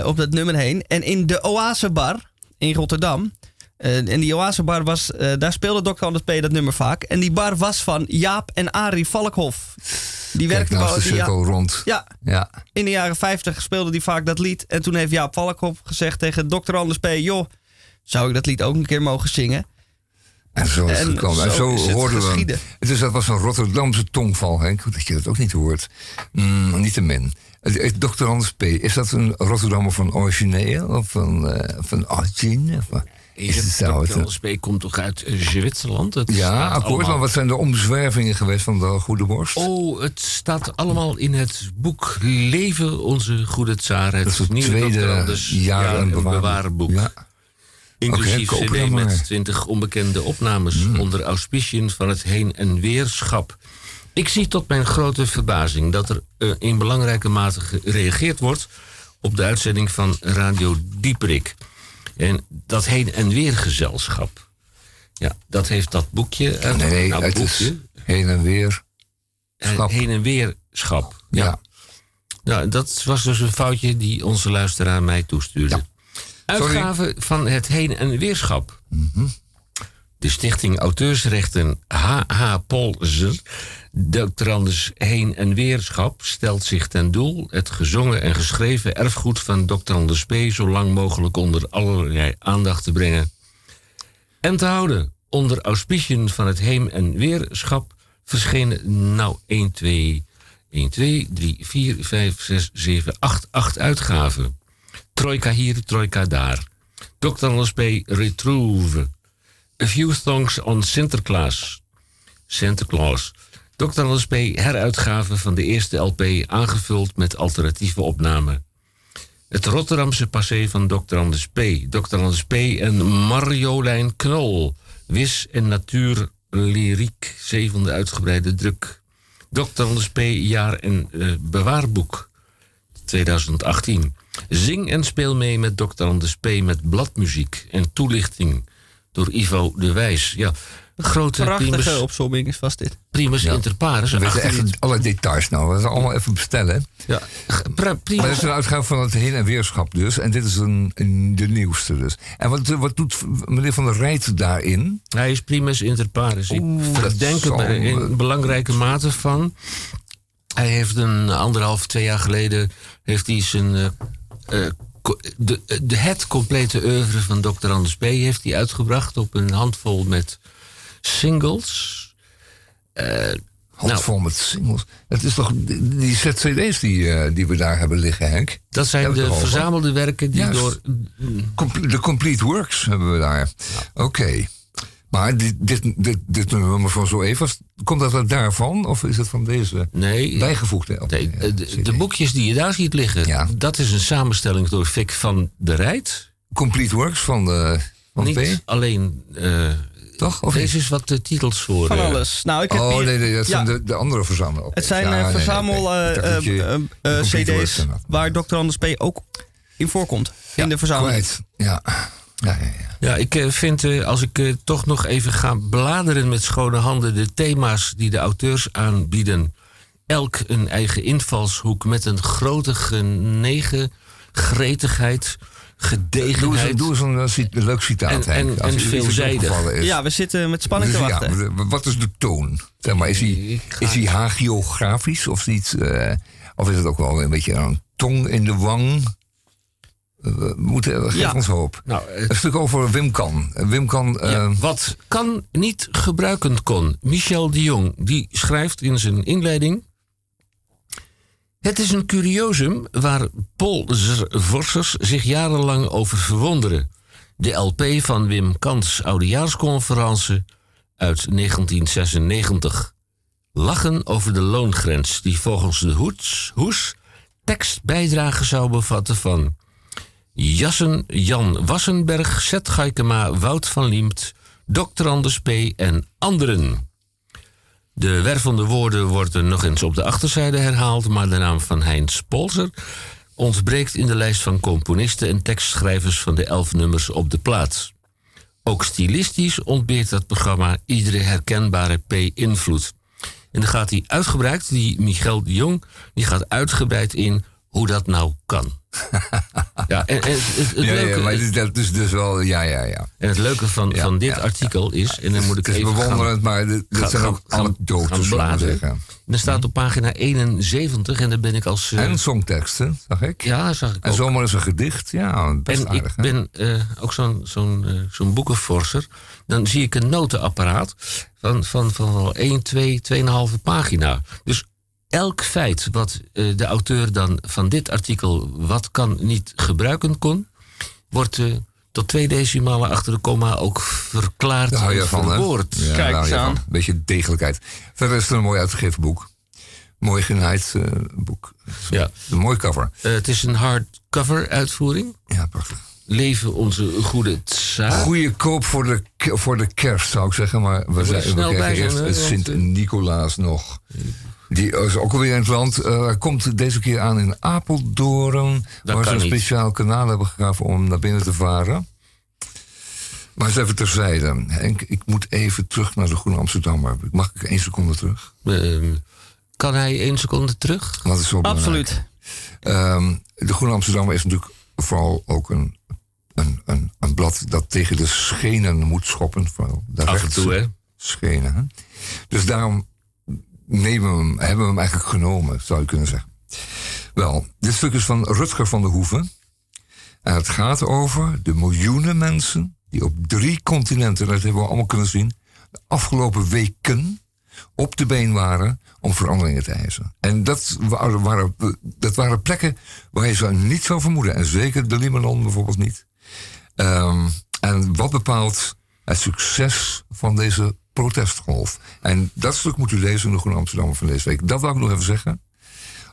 op dat nummer heen. En in de Oasebar in Rotterdam... eh, en die Oasebar was, eh, daar speelde Dr. Anders P. dat nummer vaak. En die bar was van Jaap en Arie Valkhof. Die is wel- de die- cirkel rond. ja, Ja. in de jaren 50 speelde hij vaak dat lied. En toen heeft Jaap Valkhof gezegd tegen Dr. Anders P. Joh, zou ik dat lied ook een keer mogen zingen? En zo is het En gekomen. En zo het hoorden we geschieden. Is, dat was een Rotterdamse tongval, Henk. Goed dat je dat ook niet hoort. Mm, niet te min. Dr. Anders P., is dat een Rotterdammer van origineel? Of van, eh van origine? Of, wat? is het zo? dokter Het- Anders P. komt toch uit eh, Zwitserland? Het ja, akkoord. allemaal- Maar wat zijn de omzwervingen geweest van de Goede Borst? Oh, het staat allemaal in het boek Leven onze goede tsaar. Het het nieuwe tweede jaar jaar- en en bewaren bewarenboek. Ja. Inclusief koop cd met 20 onbekende opnames Mm. onder auspiciën van het heen- en weerschap. Ik zie tot mijn grote verbazing dat er eh, in belangrijke mate gereageerd wordt op de uitzending van Radio Dieperik. En dat heen- en weergezelschap. Ja, dat heeft dat boekje. eh, Nee, nou, het boekje. is heen en weer. Eh, schap. heen en weerschap. Ja. Ja. Nou, dat was dus een foutje die onze luisteraar mij toestuurde. Ja. Sorry. Uitgave van het heen- en weerschap. De Stichting Auteursrechten H.H. Polzer, Anders Heen en Weerschap, stelt zich ten doel het gezongen en geschreven erfgoed van Dr. Anders P. zo lang mogelijk onder allerlei aandacht te brengen. En te houden onder auspiciën van het Heem en Weerschap verschenen nou 1, 2, 1, 2, 3, 4, 5, 6, 7, 8, 8 uitgaven. Trojka hier, trojka daar. Dr. Anders B. Retrouve. A Few Songs on Sinterklaas. Sinterklaas. Dr. Anders B. heruitgave van de eerste LP aangevuld met alternatieve opnamen. Het Rotterdamse passé van Dr. Anders P. Dr. Anders P. en Marjolein Knol. Wis en Natuur Lyriek, zevende uitgebreide druk. Dr. Anders P. jaar- en eh, bewaarboek 2018. Zing en speel mee met Dr. Anders P. met bladmuziek en toelichting door Ivo de Wijs. Ja, grote Prachtige primus, opzomming is vast dit. primus inter pares. We weten 18 echt alle details nou. Dat is allemaal even bestellen. ja, pra- Maar dat is een uitgave van het heen- en weerschap dus. En dit is een, een- de nieuwste dus. En wat, wat doet meneer Van der Rijt daarin? Hij is primus inter pares. Ik Oeh, dat verdenk hem zal, er in belangrijke mate van. Hij heeft een anderhalf, twee jaar geleden... heeft hij zijn... eh, eh, de, de, het complete oeuvre van Dr. Anders B. heeft hij uitgebracht... op een handvol met singles. Handvol met singles. Het is toch die ZCD's die, eh, die we daar hebben liggen, Henk? Dat zijn Hebben de verzamelde werken die Juist. door... Comple- De Complete Works hebben we daar. Oké. Maar dit, dit, dit, dit nummer van zo even, komt dat daarvan? Of is het van deze Nee, bijgevoegde? Nee de, de, boekjes die je daar ziet liggen... Ja. dat is een samenstelling door Vic van de Rijt. Complete Works van de, van Niet P? alleen... eh, Toch? Of Deze is wat de titels voor. Van eh, alles. Nou, ik heb Oh hier- nee, nee, dat Ja. zijn de, de andere verzamelen. Het zijn eh, verzamel eh, eh, eh, eh, CD's waar Dr. Anders P. ook in voorkomt. in de verzameling. Kwijt. Ja. Ja, ja, ja. Ja, ik eh, vind, eh, als ik eh, toch nog even ga bladeren met schone handen... de thema's die de auteurs aanbieden... elk een eigen invalshoek met een grote genegen, gretigheid, gedegenheid... doe eens een, eh, cit- een leuk citaat. En- en- als en veelzijdig. Ja, we zitten met spanning te Dus ja, wachten. w- wat is de toon? Zeg maar, is hij, is hij hagiografisch of iets? eh, of is het ook wel een beetje een tong in de wang? Eh, We moeten, geef Ja. ons hoop. Nou, eh, Een stuk over Wim Kan. Wim Kan, Ja, eh, wat kan niet gebruiken kon. Michel de Jong die schrijft in zijn inleiding. Het is een curiosum waar polsvorsers zich jarenlang over verwonderen. De LP van Wim Kans oudejaarsconferentie uit 1996. Lachen over de loongrens die volgens de Hoets, Hoes tekstbijdrage zou bevatten van Jassen Jan Wassenberg, Zet Gaikema, Wout van Liemt, Dr. Anders P. en anderen. De wervende woorden worden nog eens op de achterzijde herhaald, maar de naam van Heinz Polzer ontbreekt in de lijst van componisten en tekstschrijvers van de elf nummers op de plaat. Ook stilistisch ontbeert dat programma iedere herkenbare P-invloed. En dan gaat hij uitgebreid, die Michel de Jong, die gaat uitgebreid in hoe dat nou kan. ja, en, en het, het, het ja, leuke, ja, maar dat is dus wel, ja, ja, ja. en het leuke van, Ja, van dit artikel is, en dan moet ik Het is even gaan, bewonderend, maar dit, dit gaan- zijn ook gaan- anekdotes, zeggen. En er staat op pagina 71 en daar ben ik als... eh, En songteksten, zag ik. ja, zag ik En ook. zomaar is een gedicht, ja, best En aardig. ik hè? ben eh, ook zo'n zo'n zo'n boekenforser. Dan zie ik een notenapparaat van, van, van wel 1, 2, 2,5 pagina. Dus elk feit wat eh, de auteur dan van dit artikel wat kan niet gebruiken kon, wordt eh, tot twee decimalen achter de komma ook verklaard Daar hou je en van, hè? verwoord. Ja, Kijk daar hou eens je aan. Een beetje degelijkheid. Verder is het een mooi uitgegeven boek. Mooi genaaid eh, boek. Ja. Een mooi cover. Eh, het is een hardcover uitvoering. Ja, prachtig. Leven onze goede tsaar. Goeie koop voor de, voor de kerst, zou ik zeggen. Maar we, zijn, we krijgen eerst het Sint-Nicolaas nog. Die is ook alweer in het land. Hij komt deze keer aan in Apeldoorn. Dat waar ze een niet. speciaal kanaal hebben gegraven om naar binnen te varen. Maar eens even terzijde. Henk, ik moet even terug naar de Groene Amsterdammer. Mag ik één seconde terug? Ehm, kan hij één seconde terug? Dat is zo belangrijk. Absoluut. Ehm, de Groene Amsterdammer is natuurlijk vooral ook een, een, een, een blad dat tegen de schenen moet schoppen. Vooral de Af en toe, hè? Schenen. Hè? Dus daarom nemen we hem, hebben we hem eigenlijk genomen, zou je kunnen zeggen. Wel, dit stuk is van Rutger van der Hoeven. En het gaat over de miljoenen mensen die op drie continenten, dat hebben we allemaal kunnen zien, de afgelopen weken op de been waren om veranderingen te eisen. En dat waren, waren, dat waren plekken waar je zou niet zou vermoeden. En zeker de Libanon bijvoorbeeld niet. Ehm, en wat bepaalt het succes van deze protestgolf? En dat stuk moet u lezen in de Groene Amsterdam van deze week. Dat wil ik nog even zeggen.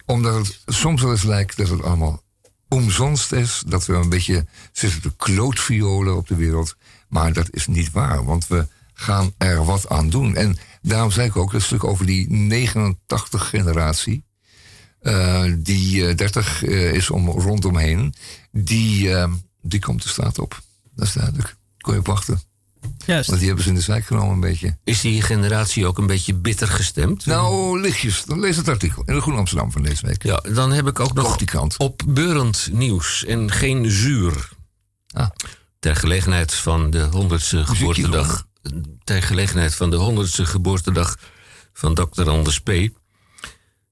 Omdat het soms wel eens lijkt dat het allemaal omzonst is. Dat we een beetje zitten te klootviolen op de wereld. Maar dat is niet waar, want we gaan er wat aan doen. En daarom zei ik ook dat stuk over die 89-generatie. Uh, die 30 uh, uh, is om, rondomheen. Die, die komt de straat op. Dat is duidelijk. Kon je op wachten. Juist. Want die hebben ze in de zijk genomen een beetje. Is die generatie ook een beetje bitter gestemd? Nou, lichtjes. Dan lees het artikel in de Groen Amsterdam van deze week. Ja, dan heb ik ook nog die kant. opbeurend nieuws en geen zuur. Ah. Ter gelegenheid van de 100ste geboortedag. Ter gelegenheid van de 100ste geboortedag van Dr. Anders P.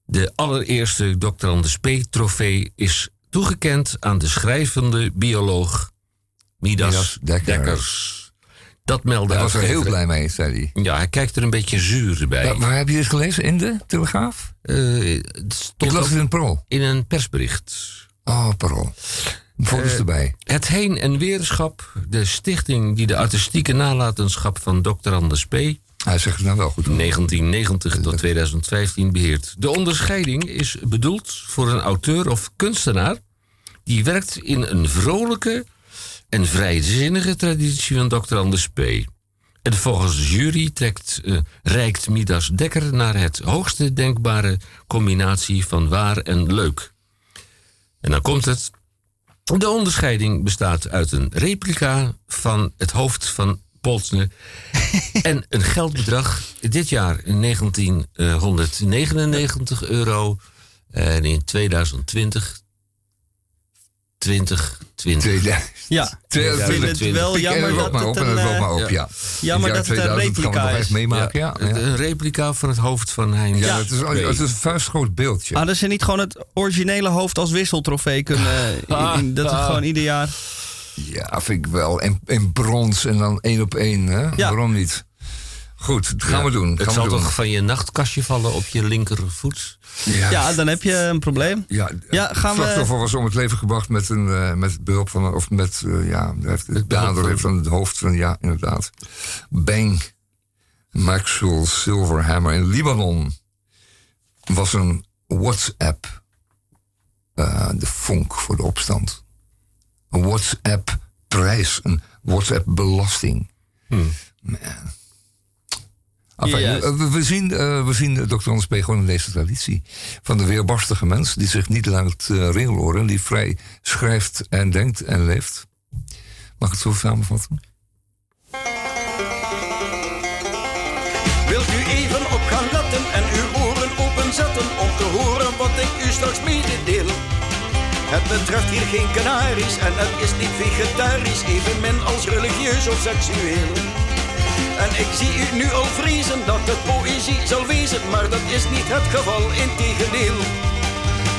De allereerste Dr. Anders P. trofee is toegekend aan de schrijvende bioloog Midas, Midas Dekker. Dekkers. Dat meldde Hij was er heel blij mee, zei hij. Ja, hij kijkt er een beetje zuur bij. Ja, waar heb je dit gelezen? In de Telegraaf? Het Ik las het in Pro. in een persbericht. Oh, Parool. Foto's Eh, erbij. Het Heen- en Weerschap, de stichting die de artistieke nalatenschap van Dr. Anders P. Hij zegt het nou wel goed. hoor. 1990 tot 2015 beheert. De onderscheiding is bedoeld voor een auteur of kunstenaar die werkt in een vrolijke en vrijzinnige traditie van Dr. Anders P. En volgens de jury trekt, eh, reikt Midas Dekker naar het hoogste denkbare combinatie van waar en leuk. En dan komt het. De onderscheiding bestaat uit een replica van het hoofd van Polsner [laughs] en een geldbedrag. Dit jaar 1999 euro en in 2020 2020. Tweede- Ja, Tweede- ik vind het Tweede- wel Pik er jammer dat maar het en een, maar op, ja. ja. jammer dat het een 2000 gaan we replica nog is. even meemaken, ja. ja. Een replica van het hoofd van Hein. Ja, het is, het is een vuistgroot beeldje. Hadden ze niet gewoon het originele hoofd als wisseltrofee kunnen... eh, [laughs] in- in- dat is gewoon ieder jaar... Ja, vind ik wel. En in brons en dan één op één. Hè? Ja. Waarom niet? Goed, dat gaan we doen. Het Gaan zal we doen. toch van je nachtkastje vallen op je linkervoet? Ja, Ja, dan heb je een probleem. ja, Ja, gaan we- slachtoffer was om het leven gebracht met een eh, met behulp van of met eh, ja, heeft de dader van- heeft van het hoofd van ja inderdaad. Bang, Maxwell Silverhammer in Libanon was een WhatsApp eh, de vonk voor de opstand. Een WhatsApp prijs, een WhatsApp belasting. Man. Enfin, we, we zien, eh, we zien Dr. Anders P. gewoon in deze traditie. Van de weerbarstige mens die zich niet laat uh, ringeloren. Die vrij schrijft en denkt en leeft. Mag ik het zo samenvatten? Wilt u even op gaan letten en uw oren openzetten om te horen wat ik u straks mededeel? Het betreft hier geen Canaries en het is niet vegetarisch, evenmin als religieus of seksueel. En ik zie u nu al vrezen dat het poëzie zal wezen, maar dat is niet het geval, integendeel.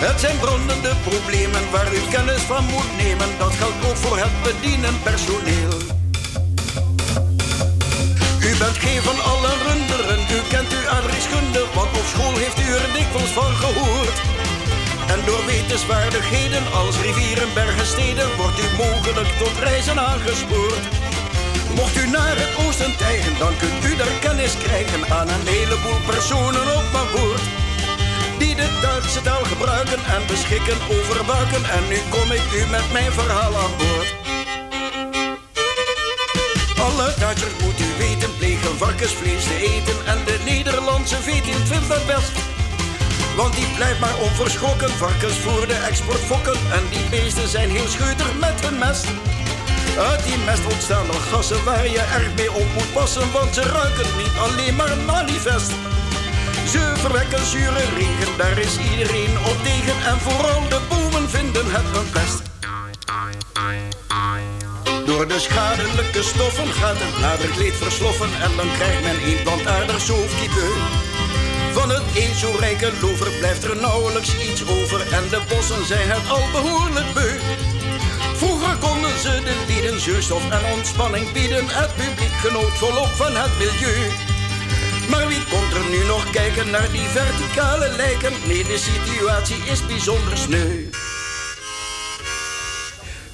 Het zijn brandende problemen waar u kennis van moet nemen, dat geldt ook voor het bedienen personeel. U bent geen van alle runderen, u kent uw adreskunde, want op school heeft u er dikwijls van gehoord. En door wetenswaardigheden als rivieren, bergen, steden wordt u mogelijk tot reizen aangespoord. Mocht u naar het oosten tijgen, dan kunt u daar kennis krijgen aan een heleboel personen op mijn woord. Die de Duitse taal gebruiken en beschikken over buiken. En nu kom ik u met mijn verhaal aan boord. Alle Duitsers moet u weten, plegen varkensvlees te eten. En de Nederlandse veeteelt vindt dat best. Want die blijft maar onverschrokken, varkens voor de export fokken. En die beesten zijn heel scheutig met hun mest. Uit die mest ontstaan nog gassen waar je erg mee op moet passen. Want ze ruiken niet alleen maar manifest. Ze verwekken zure regen, daar is iedereen op tegen. En vooral de bomen vinden het een pest. Door de schadelijke stoffen gaat het naderkleed versloffen. En dan krijgt men een plantaardig zoofkiepeu. Van het eens zo rijke lover blijft er nauwelijks iets over. En de bossen zijn het al behoorlijk beu. Vroeger konden ze de lieden zuurstof en ontspanning bieden. Het publiek genoot volop van het milieu. Maar wie komt er nu nog kijken naar die verticale lijken. Nee, de situatie is bijzonder sneu.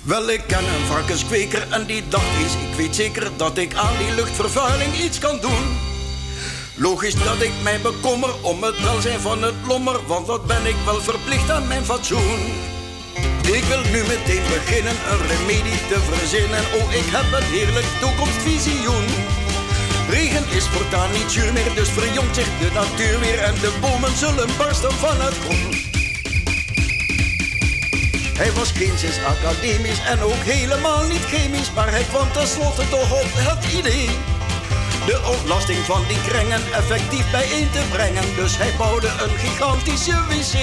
Wel, ik ken een varkenskweker en die dacht eens, ik weet zeker dat ik aan die luchtvervuiling iets kan doen. Logisch dat ik mij bekommer om het welzijn van het lommer, want dat ben ik wel verplicht aan mijn fatsoen. Ik wil nu meteen beginnen een remedie te verzinnen. Oh, ik heb een heerlijk toekomstvisioen. Regen is voortaan niet zuur meer, dus verjongt zich de natuur weer en de bomen zullen barsten van het groen. Hij was geen academisch en ook helemaal niet chemisch, maar hij kwam tenslotte toch op het idee. De ontlasting van die krengen effectief bijeen te brengen, dus hij bouwde een gigantische wc.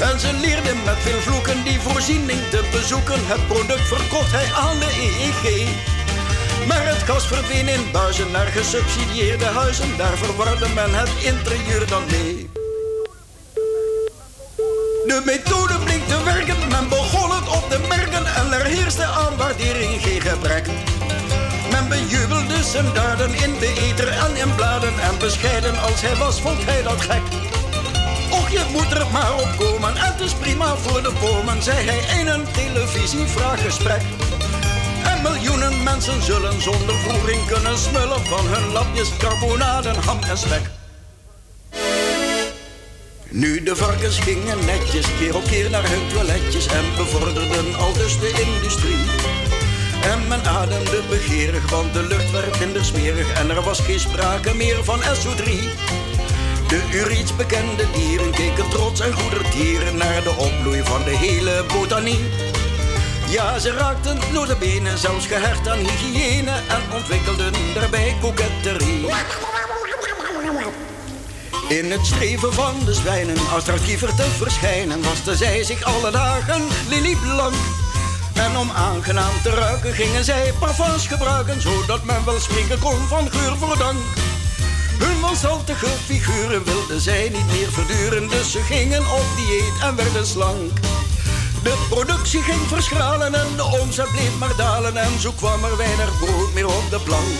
En ze leerden met veel vloeken die voorziening te bezoeken. Het product verkocht hij aan de EEG. Maar het gas verdween in buizen naar gesubsidieerde huizen. Daar verwarde men het interieur dan mee. De methode bleek te werken, men begon het op te merken en er heerste aan waardering geen gebrek. Men bejubelde zijn daden in de eter en in bladen en bescheiden als hij was, vond hij dat gek. Je moet er maar op komen en het is prima voor de bomen, zei hij in een televisievraaggesprek. En miljoenen mensen zullen zonder voering kunnen smullen van hun lapjes carbonaden, ham en spek. Nu de varkens gingen netjes keer op keer naar hun toiletjes en bevorderden al dus de industrie. En men ademde begeerig, want de lucht werd minder smerig en er was geen sprake meer van SO3. De Uriets bekende dieren keken trots en goedertieren naar de opbloei van de hele botanie. Ja, ze raakten door de benen, zelfs gehecht aan hygiëne en ontwikkelden daarbij koketterie. In het streven van de zwijnen attractiever te verschijnen, waste zij zich alle dagen lelieblank. En om aangenaam te ruiken gingen zij parfums gebruiken, zodat men wel spreken kon van geur voor dank. Wanstaltige figuren wilden zij niet meer verduren, dus ze gingen op dieet en werden slank. De productie ging verschralen en de omzet bleef maar dalen en zo kwam er weinig brood meer op de plank.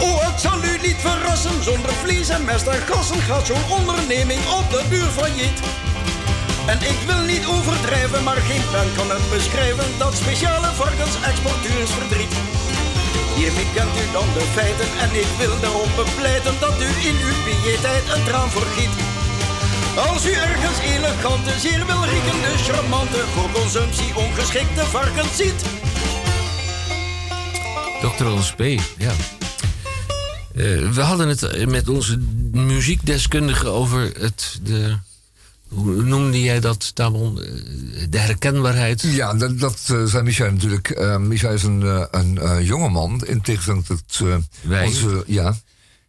Oh, het zal u niet verrassen, zonder vlees en mest en gassen gaat zo'n onderneming op de duur failliet. En ik wil niet overdrijven, maar geen pen kan het beschrijven, dat speciale varkensexporteursverdriet. Hiermee kent u dan de feiten en ik wil daarom bepleiten dat u in uw piëteit een traan vergiet. Als u ergens elegante, zeer welriekende, charmante, voor consumptie ongeschikte varkens ziet. Dr. Ons P, ja. Eh, we hadden het met onze muziekdeskundige over het, de, hoe noemde jij dat, Tamon? Eh, De herkenbaarheid. Ja, dat, dat eh, zei Micha natuurlijk. Uh, Micha is een, een uh, jongeman, in tegenstelling tot uh, Wij? onze... Ja,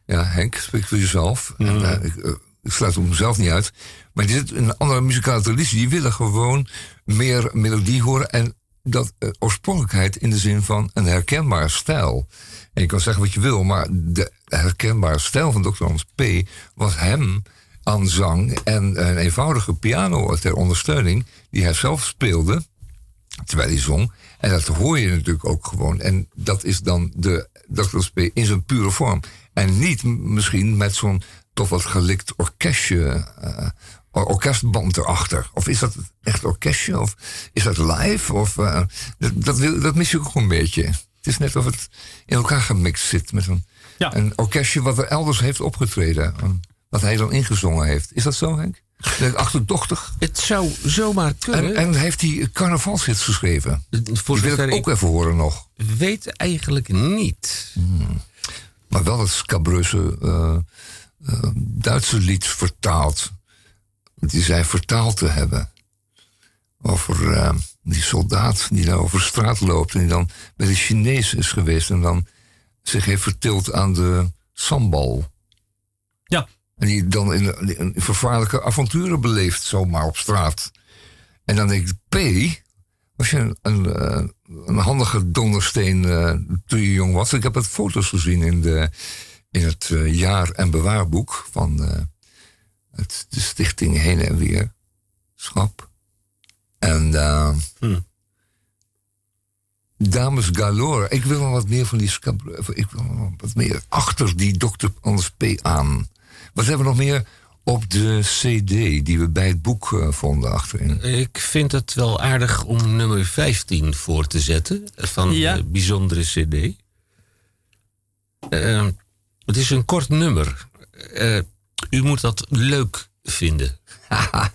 ja, Henk, spreek voor jezelf. Mhm. En, ik, ik sluit hem zelf niet uit. Maar die zit in een andere muzikale traditie. Die willen gewoon meer melodie horen. En dat oorspronkelijkheid in de zin van een herkenbare stijl. En je kan zeggen wat je wil, maar de herkenbare stijl van Dr. Hans P. was hem aan zang en een eenvoudige piano ter ondersteuning, die hij zelf speelde, terwijl hij zong. En dat hoor je natuurlijk ook gewoon. En dat is dan de Dr. In zijn pure vorm. En niet misschien met zo'n toch wat gelikt orkestje, uh, orkestband erachter. Of is dat echt orkestje? Of is dat live? Of, uh, dat, dat, mis je ook een beetje. Het is net of het in elkaar gemixt zit met een, Ja. een orkestje wat er elders heeft opgetreden. Wat hij dan ingezongen heeft. Is dat zo, Henk? Achterdochtig. Het zou zomaar kunnen. En, en heeft hij carnavalshits geschreven? voor wil ik ik ook even horen nog. weet eigenlijk niet. Maar wel het scabreuze eh, eh, Duitse lied vertaald. Die zij vertaald te hebben. Over eh, die soldaat die daar over straat loopt. En die dan bij de Chinees is geweest. En dan zich heeft vertild aan de sambal. Ja. En die dan in, in vervaarlijke avonturen beleeft, zomaar op straat. En dan denk ik, P, was je een, een, eh, een handige dondersteen eh, toen je jong was? Ik heb het foto's gezien in, de, in het eh, jaar- en bewaarboek van het, de stichting Heen en Weer. Schap. En Hm. Dames Galore. Ik wil nog wat meer van die Ik wil nog wat meer achter die Dr. Anders P. aan. Wat hebben we nog meer op de CD die we bij het boek eh, vonden achterin? Ik vind het wel aardig om nummer 15 voor te zetten van Ja. de bijzondere CD. Eh, het is een kort nummer. Eh, u moet dat leuk vinden. [laughs]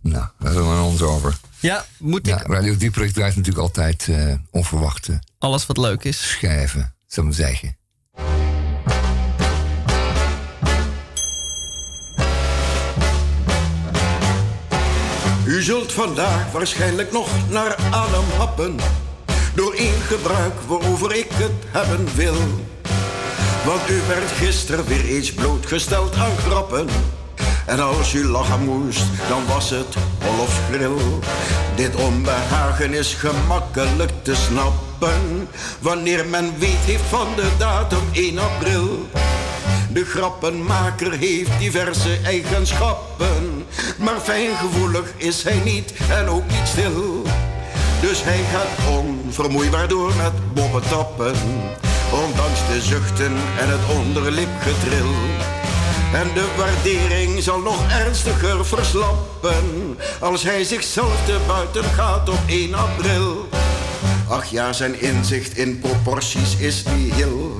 Nou, daar hebben we aan ons over. Ja, moet ik Ja, Radio Dieperik draait natuurlijk altijd eh, onverwachte alles wat leuk is. schijven, zou ik zeggen. U zult vandaag waarschijnlijk nog naar adem happen. Door één gebruik waarover ik het hebben wil. Want u werd gisteren weer eens blootgesteld aan grappen. En als u lachen moest, dan was het Olofsgril. Dit onbehagen is gemakkelijk te snappen. Wanneer men weet heeft van de datum 1 april. De grappenmaker heeft diverse eigenschappen. Maar fijngevoelig is hij niet en ook niet stil. Dus hij gaat onvermoeibaar door met boppen tappen. Ondanks de zuchten en het onderlipgetril. En de waardering zal nog ernstiger verslappen. Als hij zichzelf te buiten gaat op 1 april. Ach ja, zijn inzicht in proporties is nihil.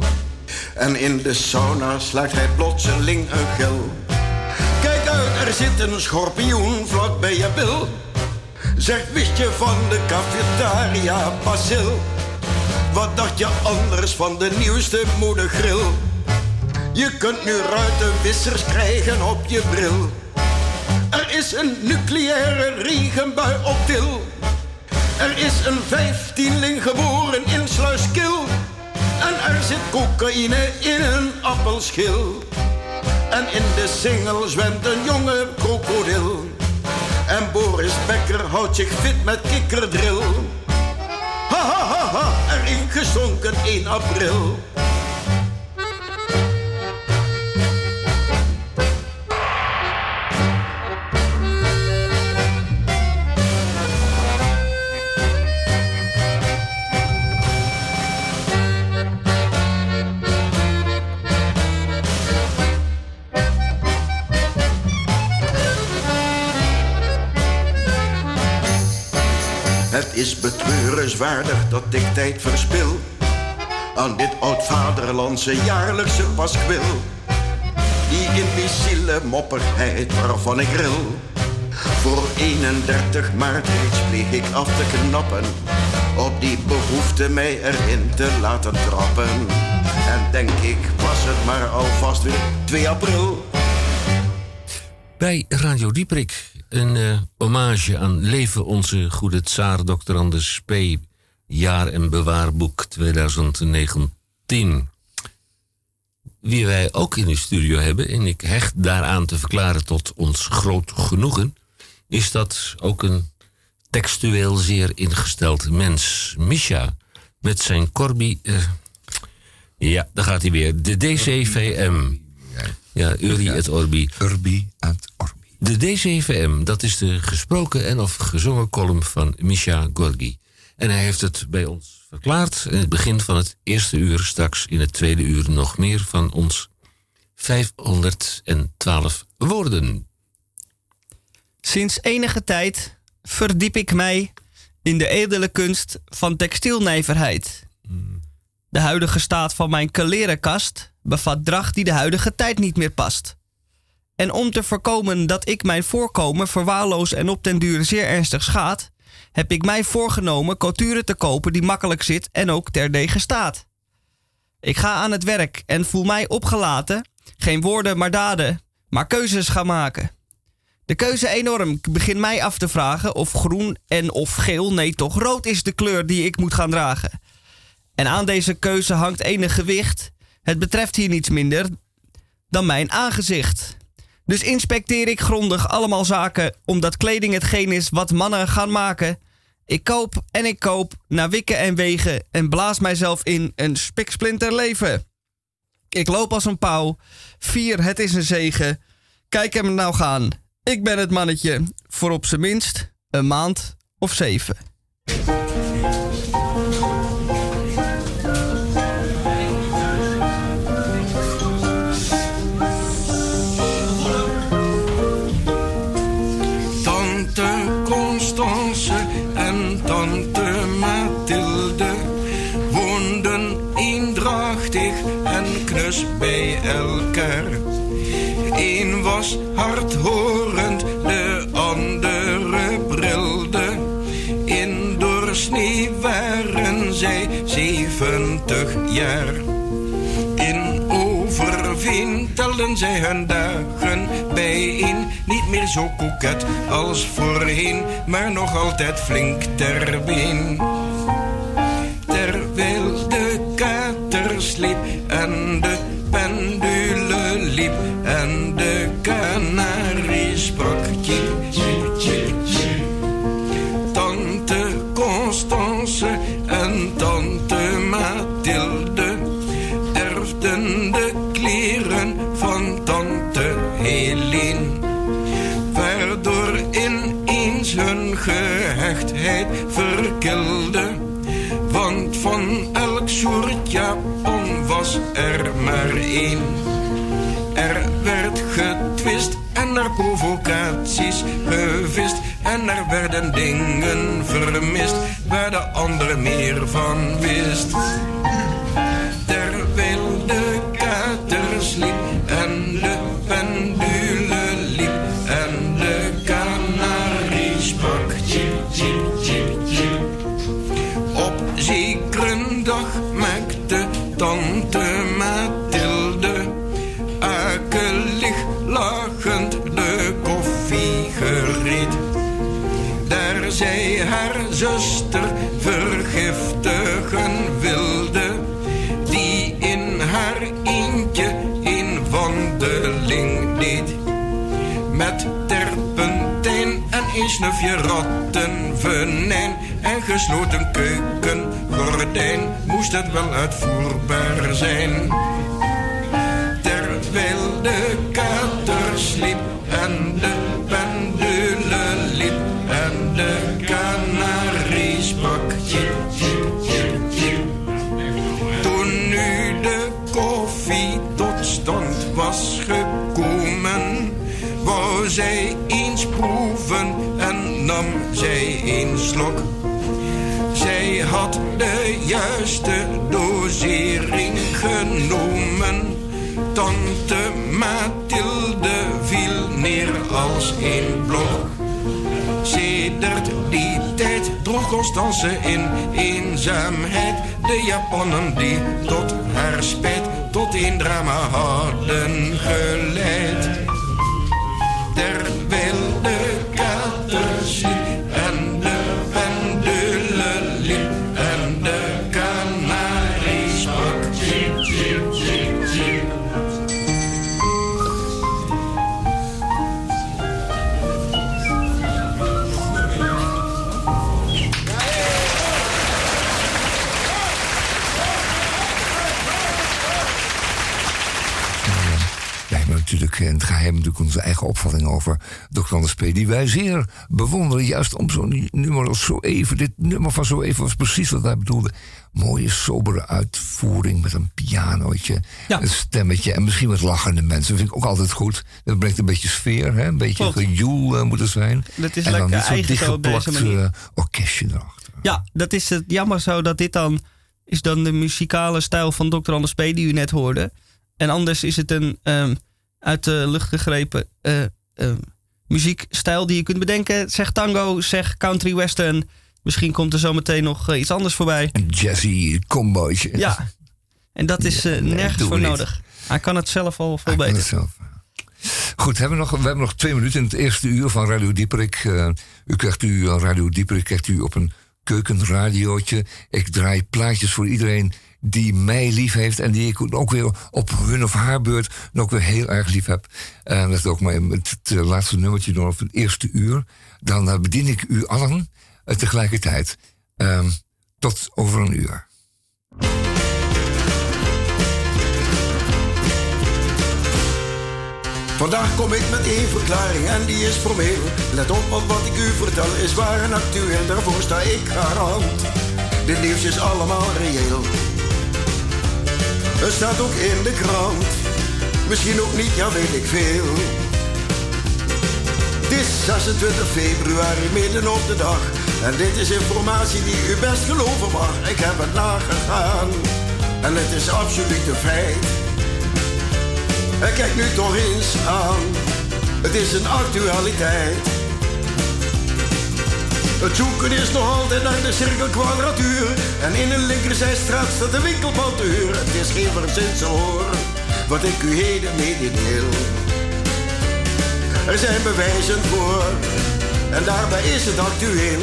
En in de sauna slaakt hij plotseling een gil. Kijk uit, er zit een schorpioen vlak bij je bil. Zeg, wist je van de cafetaria Basil? Wat dacht je anders van de nieuwste moedergril? Je kunt nu ruitenwissers krijgen op je bril. Er is een nucleaire regenbui op til. Er is een vijftienling geboren in Sluiskil. En er zit cocaïne in een appelschil. En in de singel zwemt een jonge krokodil. En Boris Becker houdt zich fit met kikkerdril. Ha ha ha ha, erin gezonken 1 april. Is betreurenswaardig dat ik tijd verspil aan dit oud-vaderlandse jaarlijkse paskwil. Die imbeciele mopperheid waarvan ik ril. Voor 31 maart reeds pleeg ik af te knappen. Op die behoefte mij erin te laten trappen. En denk ik, was het maar alvast weer 2 april. Bij Radio Dieprik een eh, hommage aan Leven onze goede tsaar Dr. Anders P. Jaar en bewaarboek 2019. Wie wij ook in de studio hebben, en ik hecht daaraan te verklaren tot ons groot genoegen, is dat ook een textueel zeer ingesteld mens. Misha, met zijn Corby. eh, ja, daar gaat hij weer. De DCVM. Ja, Uri et Orbi. Urbi et Orbi. De DCVM, dat is de gesproken en of gezongen column van Misha Gorgi. En hij heeft het bij ons verklaard in het begin van het eerste uur, straks in het tweede uur nog meer van ons 512 woorden. Sinds enige tijd verdiep ik mij in de edele kunst van textielnijverheid. De huidige staat van mijn kalerenkast bevat dracht die de huidige tijd niet meer past. En om te voorkomen dat ik mijn voorkomen verwaarloos en op den duur zeer ernstig schaadt, heb ik mij voorgenomen couture te kopen die makkelijk zit en ook terdege staat. Ik ga aan het werk en voel mij opgelaten, geen woorden maar daden, maar keuzes gaan maken. De keuze enorm. Ik begin mij af te vragen of groen en of geel, nee toch rood is de kleur die ik moet gaan dragen. En aan deze keuze hangt enig gewicht. Het betreft hier niets minder dan mijn aangezicht. Dus inspecteer ik grondig allemaal zaken, omdat kleding hetgeen is wat mannen gaan maken. Ik koop en ik koop naar wikken en wegen en blaas mijzelf in een spiksplinter leven. Ik loop als een pauw. Vier, het is een zegen. Kijk hem nou gaan. Ik ben het mannetje voor op zijn minst een maand of zeven. Bij elkaar. Eén was hardhorend, de andere brilde. In doorsnee waren zij zeventig jaar. In Overveen telden zij hun dagen bijeen. Niet meer zo koket als voorheen, maar nog altijd flink ter been. Terwijl de kater sliep er maar één. Er werd getwist en er provocaties gevist. En er werden dingen vermist waar de ander meer van wist. Terwijl de kater sliep zij haar zuster vergiftigen wilde, die in haar eentje een wandeling deed. Met terpentijn en een snufje rattenvenijn en gesloten keukengordijn moest het wel uitvoerbaar zijn. Terwijl de kater sliep en de was gekomen, wou zij eens proeven en nam zij een slok. Zij had de juiste dosering genomen. Tante Mathilde viel neer als een blok. Sedert die tijd droeg Constance in eenzaamheid de Japanen die tot haar spijt tot een drama hadden geleid. Onze eigen opvatting over Dr. Anders P. Die wij zeer bewonderen. Juist om zo'n nummer als zo even. Dit nummer van zo even was precies wat wij bedoelden. Mooie, sobere uitvoering met een pianootje. Ja. Een stemmetje en misschien wat lachende mensen. Dat vind ik ook altijd goed. Dat brengt een beetje sfeer. Hè? Een beetje Klopt. gejoel eh, moet er zijn. Dat is en dan niet zo'n dichtgeplakt eh, orkestje erachter. Ja, dat is het jammer zo dat dit dan is dan de muzikale stijl van Dr. Anders P. die u net hoorde. En anders is het een ehm, uit de lucht gegrepen eh, ehm, muziekstijl die je kunt bedenken. Zeg tango, zeg country western. Misschien komt er zometeen nog eh, iets anders voorbij. Een jazzy combootje. Ja, en dat is eh, Ja, nee, nergens voor niet. nodig. Hij kan het zelf al veel beter. zelf. Goed, hebben we, nog, we hebben nog twee minuten in het eerste uur van Radio Dieperik. Eh, u krijgt u Radio Dieperik krijgt u op een keukenradiootje. Ik draai plaatjes voor iedereen die mij lief heeft en die ik ook weer op hun of haar beurt ook weer heel erg lief heb. En dat is ook maar het, het laatste nummertje nog op het eerste uur. Dan eh, bedien ik u allen eh, tegelijkertijd. Ehm, tot over een uur. Vandaag kom ik met één verklaring en die is formeel. Let op, wat ik u vertel is waar en actueel. Daarvoor sta ik garant. Dit nieuws is allemaal reëel. Het staat ook in de krant. Misschien ook niet, ja weet ik veel. Het is 26 februari, midden op de dag. En dit is informatie die u best geloven mag. Ik heb het nagegaan. En het is absoluut een feit. En kijk nu toch eens aan. Het is een actualiteit. Het zoeken is nog altijd naar de cirkelkwadratuur. En in een linkerzijstraat staat de winkelpaltuur. Het is geen verzinsel hoor, wat ik u heden mededeel. Er zijn bewijzen voor, en daarbij is het actueel.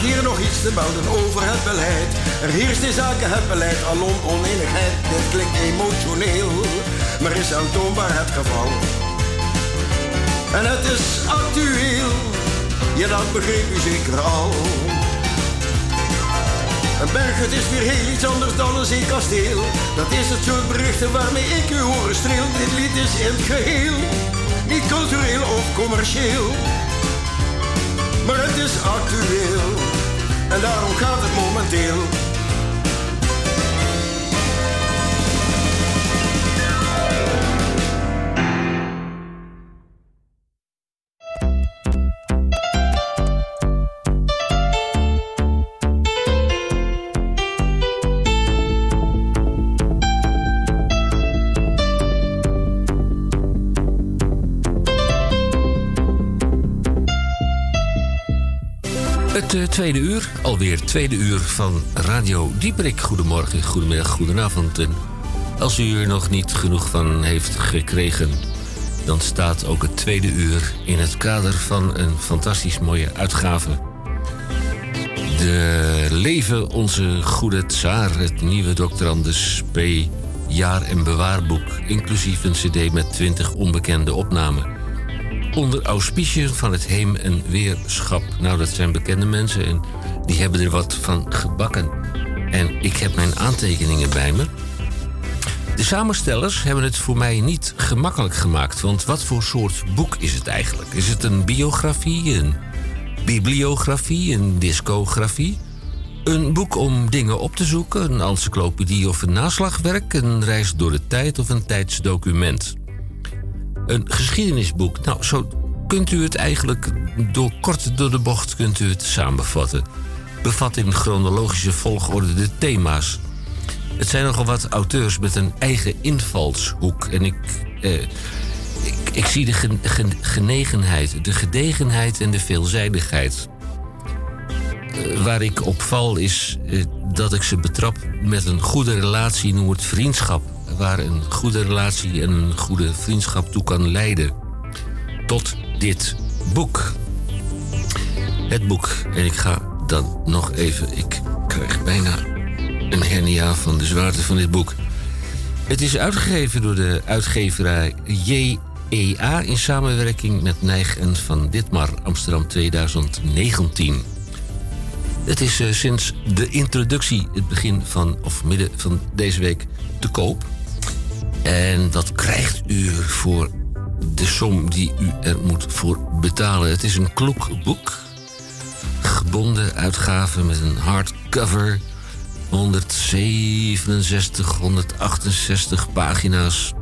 Hier nog iets te melden over het beleid. Er heerst in zaken het beleid alom oneenigheid. Dit klinkt emotioneel, maar is aantoonbaar het geval. En het is actueel, ja dat begreep u zeker al. Een berg, het is weer heel iets anders dan een zeekasteel. Dat is het soort berichten waarmee ik u horen streel. Dit lied is in het geheel, niet cultureel of commercieel maar het is actueel. En daarom gaat het momenteel. Tweede uur, alweer tweede uur van Radio Dieperik. Goedemorgen, goedemiddag, goedenavond. En als u er nog niet genoeg van heeft gekregen, dan staat ook het tweede uur in het kader van een fantastisch mooie uitgave. De Leven onze goede tsaar, het nieuwe. Anders P. jaar- en bewaarboek, inclusief een cd met 20 onbekende opnamen onder auspiciën van het Heem- en Weerschap. Nou, dat zijn bekende mensen en die hebben er wat van gebakken. En ik heb mijn aantekeningen bij me. De samenstellers hebben het voor mij niet gemakkelijk gemaakt. Want wat voor soort boek is het eigenlijk? Is het een biografie, een bibliografie, een discografie? Een boek om dingen op te zoeken, een encyclopedie of een naslagwerk, een reis door de tijd of een tijdsdocument? Een geschiedenisboek. Nou, zo kunt u het eigenlijk door kort door de bocht kunt u het samenvatten. Bevat in chronologische volgorde de thema's. Het zijn nogal wat auteurs met een eigen invalshoek. En ik, eh, ik, ik zie de gen- gen- genegenheid, de gedegenheid en de veelzijdigheid. Eh, waar ik op val is eh, dat ik ze betrap met een goede relatie, noem het vriendschap. Waar een goede relatie en een goede vriendschap toe kan leiden. Tot dit boek. Het boek. En ik ga dan nog even. Ik krijg bijna een hernia van de zwaarte van dit boek. Het is uitgegeven door de uitgeverij JEA in samenwerking met Nijg en van Ditmar Amsterdam 2019. Het is eh, sinds de introductie, het begin van, of midden van deze week, te koop. En dat krijgt u voor de som die u er moet voor betalen. Het is een kloek boek. Gebonden uitgave met een hardcover. 167, 168 pagina's.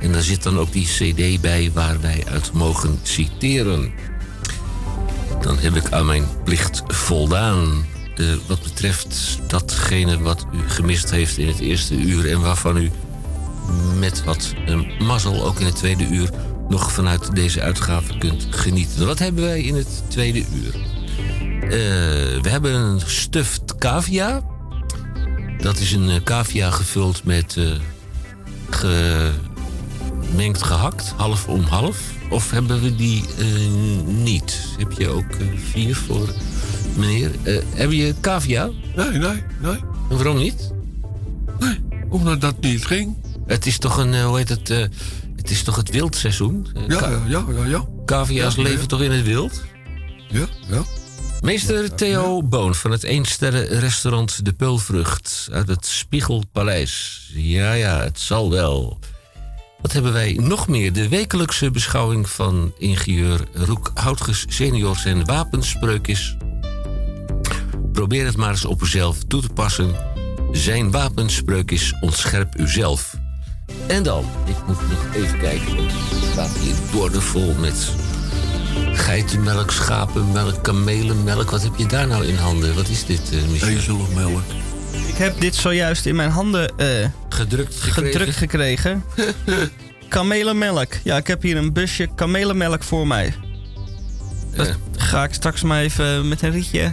En daar zit dan ook die cd bij waar wij uit mogen citeren. Dan heb ik aan mijn plicht voldaan. Eh, wat betreft datgene wat u gemist heeft in het eerste uur... en waarvan u met wat een mazzel ook in het tweede uur... nog vanuit deze uitgave kunt genieten. Wat hebben wij in het tweede uur? Eh, we hebben een stuffed cavia. Dat is een eh, cavia gevuld met eh, gemengd gehakt, half om half. Of hebben we die niet? Heb je ook vier voor meneer? Heb je cavia? Nee, nee, nee. En waarom niet? Nee, omdat dat niet ging. Het is toch een, eh, hoe heet het? eh, het is toch het wildseizoen? Eh, Ja, ja, ja, ja. ja. Cavia's Ja, ja. leven toch in het wild? Ja, ja. Meester Theo Boon van het eensterrenrestaurant De Peulvrucht uit het Spiegelpaleis. Ja, ja, het zal wel. Wat hebben wij nog meer? De wekelijkse beschouwing van ingenieur Roek Houtges senior zijn wapenspreuk is... probeer het maar eens op uzelf toe te passen. Zijn wapenspreuk is ontscherp uzelf. En dan, ik moet nog even kijken, want er staat hier borden met geitenmelk, schapenmelk, kamelenmelk. Wat heb je daar nou in handen? Wat is dit, uh, Michel? Ezelmelk. Ik heb dit zojuist in mijn handen eh, gedrukt gekregen. Gedrukt gekregen. [laughs] kamelenmelk. Ja, ik heb hier een busje kamelenmelk voor mij. Dat ga ik straks maar even met een rietje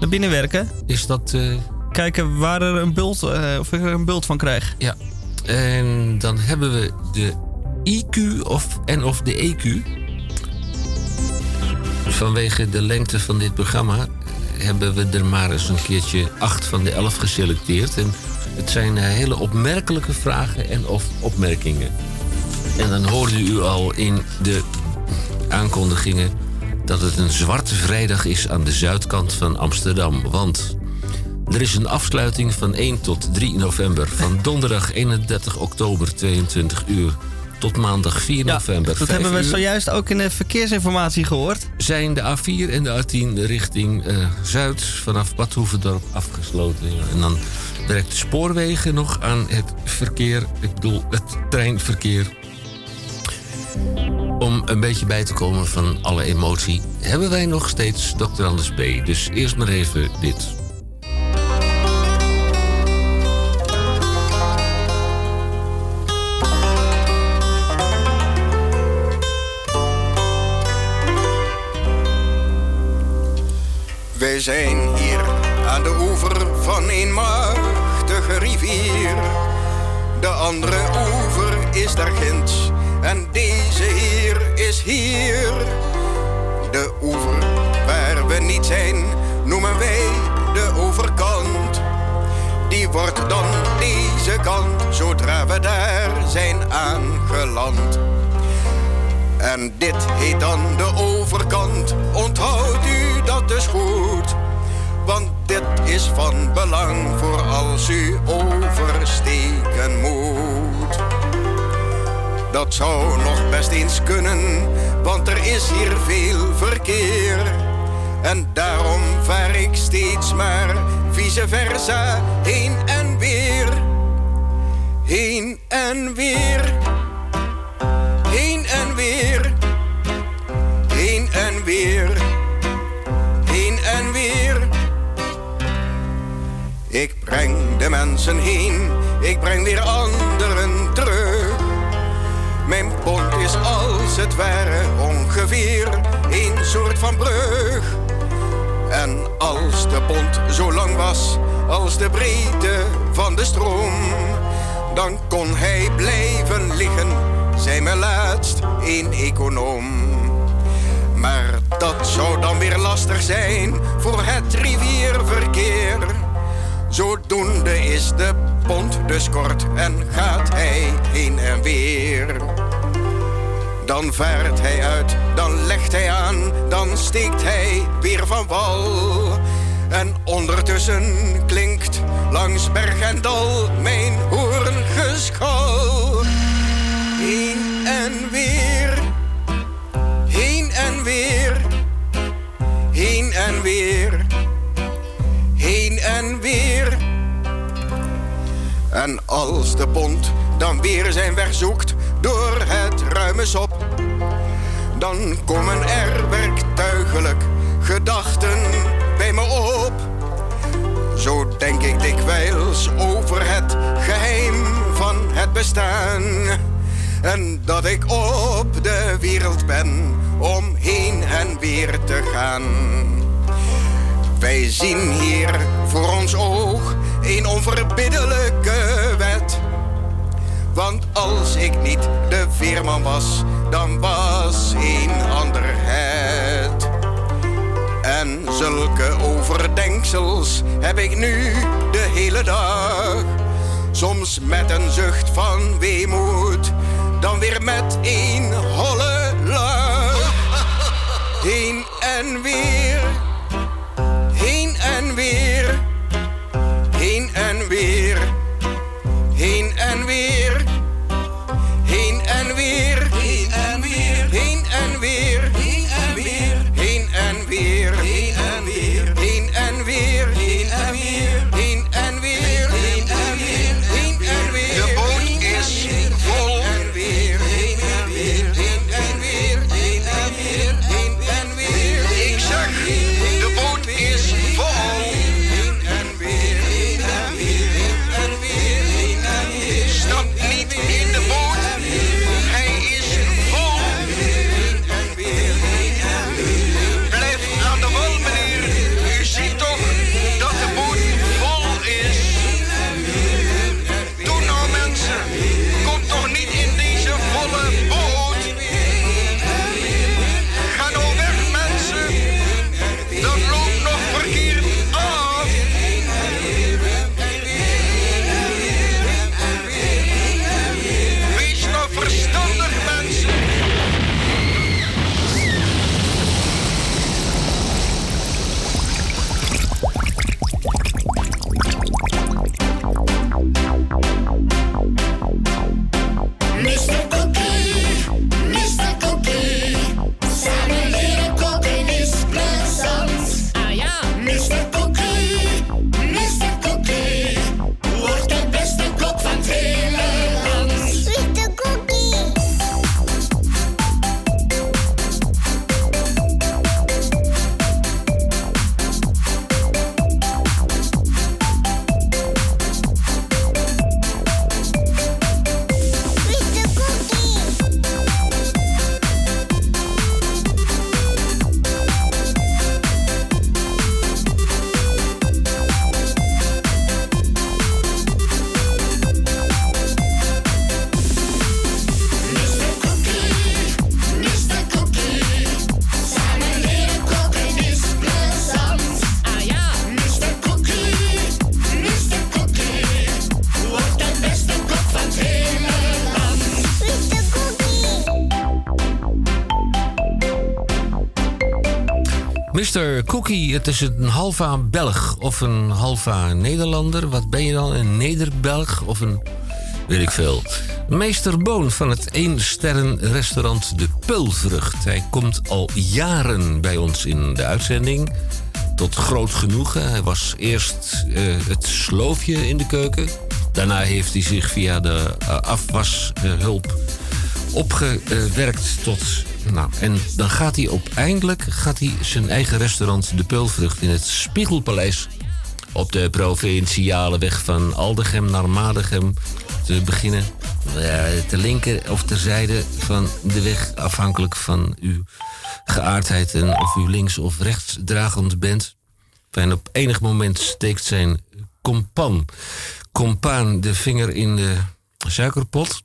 naar binnen werken. Is dat... Uh... Kijken waar er een bult, of ik er een bult van krijg. Ja. En dan hebben we de IQ of, en of de EQ. Vanwege de lengte van dit programma hebben we er maar eens een keertje acht van de elf geselecteerd. En het zijn hele opmerkelijke vragen en of opmerkingen. En dan hoorde u al in de aankondigingen dat het een zwarte vrijdag is aan de zuidkant van Amsterdam. Want er is een afsluiting van 1 tot 3 november. Van donderdag 31 oktober 22 uur tot maandag 4 november. Dat hebben we zojuist ook in de verkeersinformatie gehoord. Zijn de A4 en de A10 richting uh, Zuid vanaf Bad Hoevendorp afgesloten. En dan werkt de spoorwegen nog aan het verkeer. Ik bedoel, het treinverkeer. Om een beetje bij te komen van alle emotie, hebben wij nog steeds Dr. Anders B. Dus eerst maar even dit. Wij zijn hier aan de oever van een machtige rivier. De andere oever is daar ginds en deze hier is hier. De oever waar we niet zijn noemen wij de overkant. Die wordt dan deze kant zodra we daar zijn aangeland. En dit heet dan de overkant. Onthoudt u dat dus goed. Want dit is van belang voor als u oversteken moet. Dat zou nog best eens kunnen, want er is hier veel verkeer. En daarom vaar ik steeds maar vice versa heen en weer. Heen en weer heen en weer, heen en weer, heen en weer. Ik breng de mensen heen, ik breng weer anderen terug. Mijn pont is als het ware ongeveer een soort van brug. En als de pont zo lang was als de breedte van de stroom, dan kon hij blijven liggen zei me laatst een econoom. Maar dat zou dan weer lastig zijn voor het rivierverkeer. Zodoende is de pont dus kort en gaat hij heen en weer. Dan vaart hij uit, dan legt hij aan, dan steekt hij weer van wal. En ondertussen klinkt langs berg en dal mijn hoorngeschal. Heen en weer. En als de pont dan weer zijn weg zoekt door het ruime sop, dan komen er werktuigelijk gedachten bij me op. Zo denk ik dikwijls over het geheim van het bestaan. En dat ik op de wereld ben om heen en weer te gaan. Wij zien hier voor ons oog een onverbiddelijke wet. Want als ik niet de veerman was, dan was een ander het. En zulke overdenksels heb ik nu de hele dag. Soms met een zucht van weemoed dan weer met een holle lach. Heen en weer, en weer, Mr. Cookie, het is een halva Belg of een halva Nederlander. Wat ben je dan? Een Nederbelg of een... weet ik veel. Meester Boon van het één-sterren-restaurant De Pulvrucht. Hij komt al jaren bij ons in de uitzending. Tot groot genoegen. Hij was eerst eh, het sloofje in de keuken. Daarna heeft hij zich via de uh, afwashulp opgewerkt tot. Nou, en dan gaat hij uiteindelijk gaat hij zijn eigen restaurant De Peulvrucht in het Spiegelpaleis op de provinciale weg van Aldegem naar Madegem te beginnen. Ja, te linker of terzijde van de weg, afhankelijk van uw geaardheid en of u links of rechts dragend bent. En op enig moment steekt zijn kompan, compaan de vinger in de suikerpot.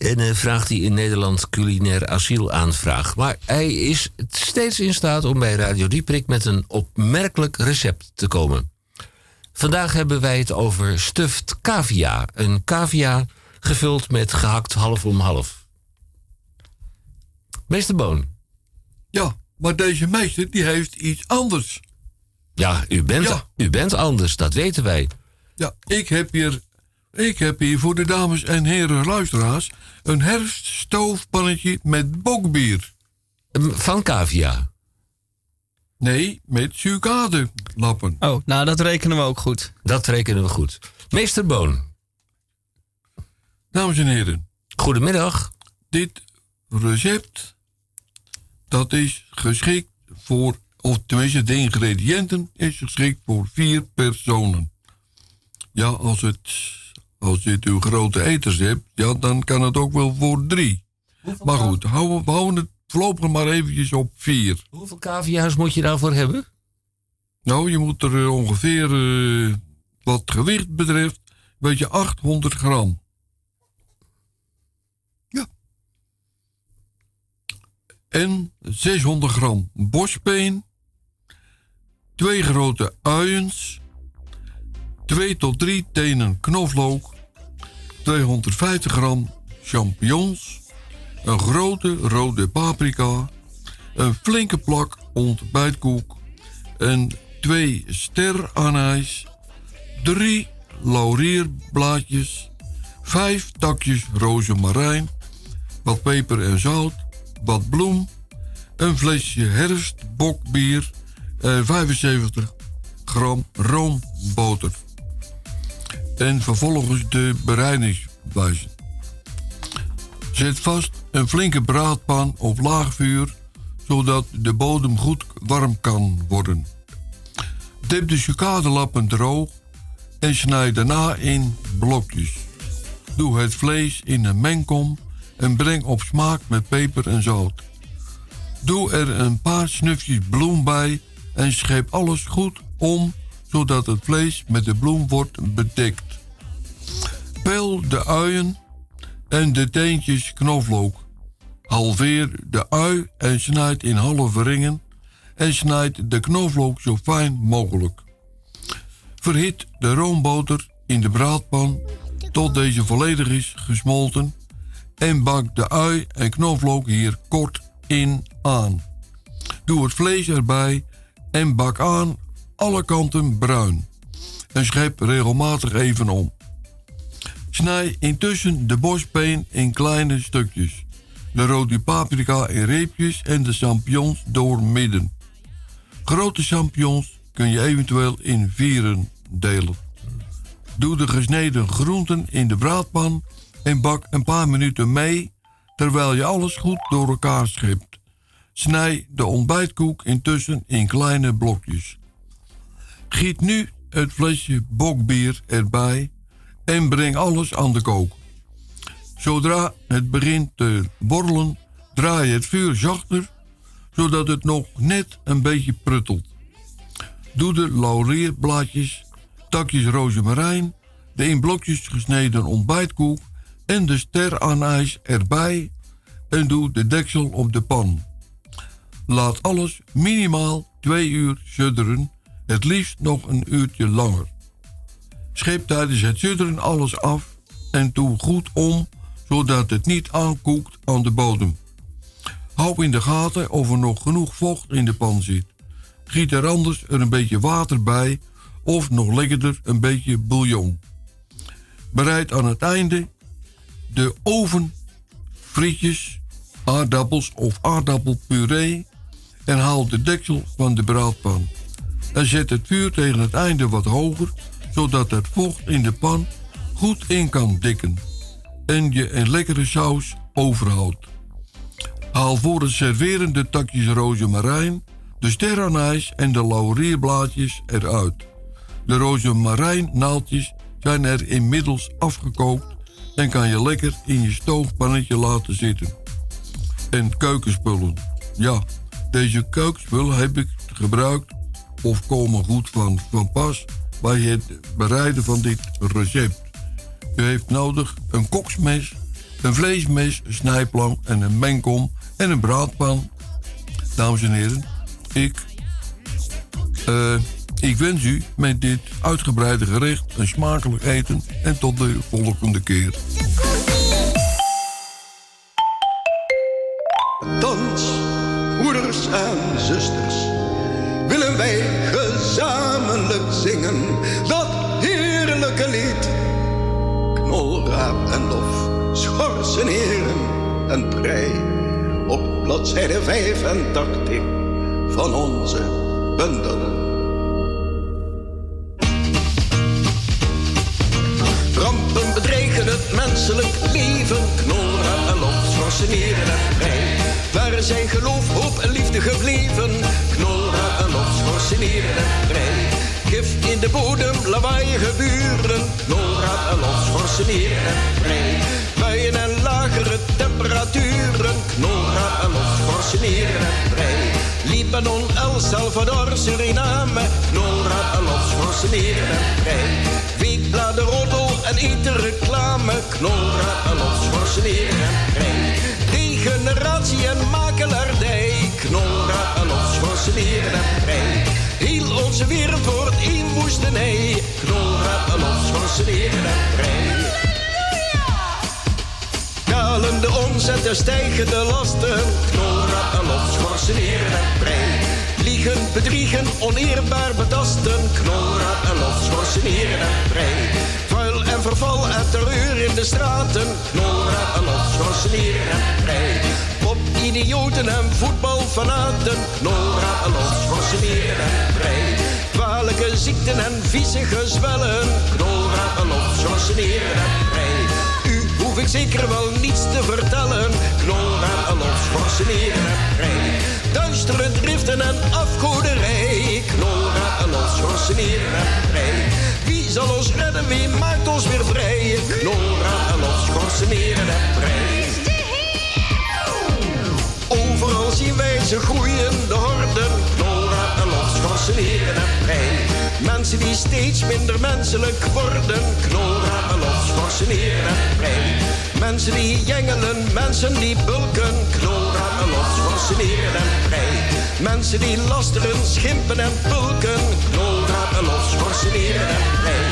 En uh, vraagt hij in Nederland culinair asiel aanvraag. Maar hij is steeds in staat om bij Radio Dieprik met een opmerkelijk recept te komen. Vandaag hebben wij het over stuffed cavia. Een cavia gevuld met gehakt half om half. Meester Boon. Ja, maar deze meester die heeft iets anders. Ja, u bent, Ja. U bent anders, dat weten wij. Ja, ik heb hier, ik heb hier voor de dames en heren luisteraars een herfststoofpannetje met bokbier. Ehm, Van cavia. Nee, met sucadelappen. Oh, nou dat rekenen we ook goed. Dat rekenen we goed. Meester Boon. Dames en heren, Goedemiddag. dit recept dat is geschikt voor, of tenminste de ingrediënten is geschikt voor vier personen. Ja, als het, als dit uw grote eters hebt, ja, dan kan het ook wel voor drie. Maar goed, houden we houden het voorlopig maar eventjes op vier. Hoeveel cavia's moet je daarvoor hebben? Nou, je moet er eh, ongeveer, eh, wat gewicht betreft, weet je, 800 gram. Ja. En 600 gram bospeen. Twee grote uiens. Twee tot drie tenen knoflook. 250 gram champignons. Een grote rode paprika. Een flinke plak ontbijtkoek en twee ster anijs, drie laurierblaadjes, vijf takjes rozemarijn, wat peper en zout, wat bloem, een flesje herfstbokbier en 75 gram roomboter. En vervolgens de bereidingswijze. Zet vast een flinke braadpan op laag vuur, zodat de bodem goed warm kan worden. Dip de sucadelappen droog en snijd daarna in blokjes. Doe het vlees in een mengkom en breng op smaak met peper en zout. Doe er een paar snufjes bloem bij en scheep alles goed om, zodat het vlees met de bloem wordt bedekt. Peel de uien en de teentjes knoflook. Halveer de ui en snijd in halve ringen en snijd de knoflook zo fijn mogelijk. Verhit de roomboter in de braadpan tot deze volledig is gesmolten en bak de ui en knoflook hier kort in aan. Doe het vlees erbij en bak aan alle kanten bruin en schep regelmatig even om. Snij intussen de bospeen in kleine stukjes. De rode paprika in reepjes en de champignons door midden. Grote champignons kun je eventueel in vieren delen. Doe de gesneden groenten in de braadpan en bak een paar minuten mee terwijl je alles goed door elkaar schept. Snij de ontbijtkoek intussen in kleine blokjes. Giet nu het flesje bokbier erbij en breng alles aan de kook. Zodra het begint te borrelen, draai je het vuur zachter, zodat het nog net een beetje pruttelt. Doe de laurierblaadjes, takjes rozemarijn, de in blokjes gesneden ontbijtkoek en de steranijs erbij en doe de deksel op de pan. Laat alles minimaal 2 uur sudderen, het liefst nog een uurtje langer. Scheep tijdens het sudderen alles af en doe goed om, zodat het niet aankoekt aan de bodem. Hou in de gaten of er nog genoeg vocht in de pan zit. Giet er anders er een beetje water bij of nog lekkerder een beetje bouillon. Bereid aan het einde de oven, frietjes, aardappels of aardappelpuree en haal de deksel van de braadpan. En zet het vuur tegen het einde wat hoger, zodat het vocht in de pan goed in kan dikken en je een lekkere saus overhoudt. Haal voor het serveren de takjes rozemarijn, de sterrenijs en de laurierblaadjes eruit. De rozemarijn naaldjes zijn er inmiddels afgekookt en kan je lekker in je stoofpannetje laten zitten. En keukenspullen. Ja, deze keukenspullen heb ik gebruikt of komen goed van, van pas bij het bereiden van dit recept. U heeft nodig een koksmes, een vleesmes, een snijplank en een mengkom en een braadpan. Dames en heren, ik, eh, ik wens u met dit uitgebreide gerecht een smakelijk eten en tot de volgende keer. Dans, moeders en zusters, wij gezamenlijk zingen dat heerlijke lied. Knolraap en lof, schorsen heren en prei op bladzijde 85 van onze bundel. Rampen bedreigen het menselijk leven. Knolraad en lof, schorseneren en vrij. Waar zijn geloof, hoop en liefde gebleven? Gif in de bodem, lawaaiige buren. Knolraad en lof, schorseneren en vrij. Buien en lagere temperaturen. Knolraad en lof, schorseneren en vrij. Libanon, El Salvador, Suriname. Knolraad en lof, schorseneren en vrij. Weekbladen, roddel en eten reclame. Knolraad en lof, schorseneren en vrij. Degeneratie en makelaardij. Knolraad en lof, schorseneren en vrij. Heel onze wereld wordt één woestenij. Knolraad en lof, schorseneren en vrij. Dalende omzet en stijgende lasten. Knolraad en lof, schorseneren en vrij. Liegen, bedriegen, oneerbaar betasten. Knolraad en lof, schorseneren en vrij. Vuil en verval en terreur in de straten. Knolraad en lof, schorseneren en vrij. Pop, idioten en voetbalfanaten. Knolraad en schorseneren en vrij. Kwalijke ziekten en vieze gezwellen. Knolraad en schorseneren en vrij. U hoef ik zeker wel niets te vertellen. Knolraad en schorseneren en vrij. Duistere driften en afgoderij. Knolraad en schorseneren en vrij. Wie zal ons redden, wie maakt ons weer vrij? Knolraad en schorseneren en vrij. Zien wij ze groeien, de horden. Knolraad en lof, schorseneren en vrij. Mensen die steeds minder menselijk worden. Knolraad en lof, schorseneren en vrij. Mensen die jengelen, mensen die bulken. Knolraad en lof, schorseneren en vrij. Mensen die lasteren, schimpen en pulken. Knolraad en lof, schorseneren en vrij.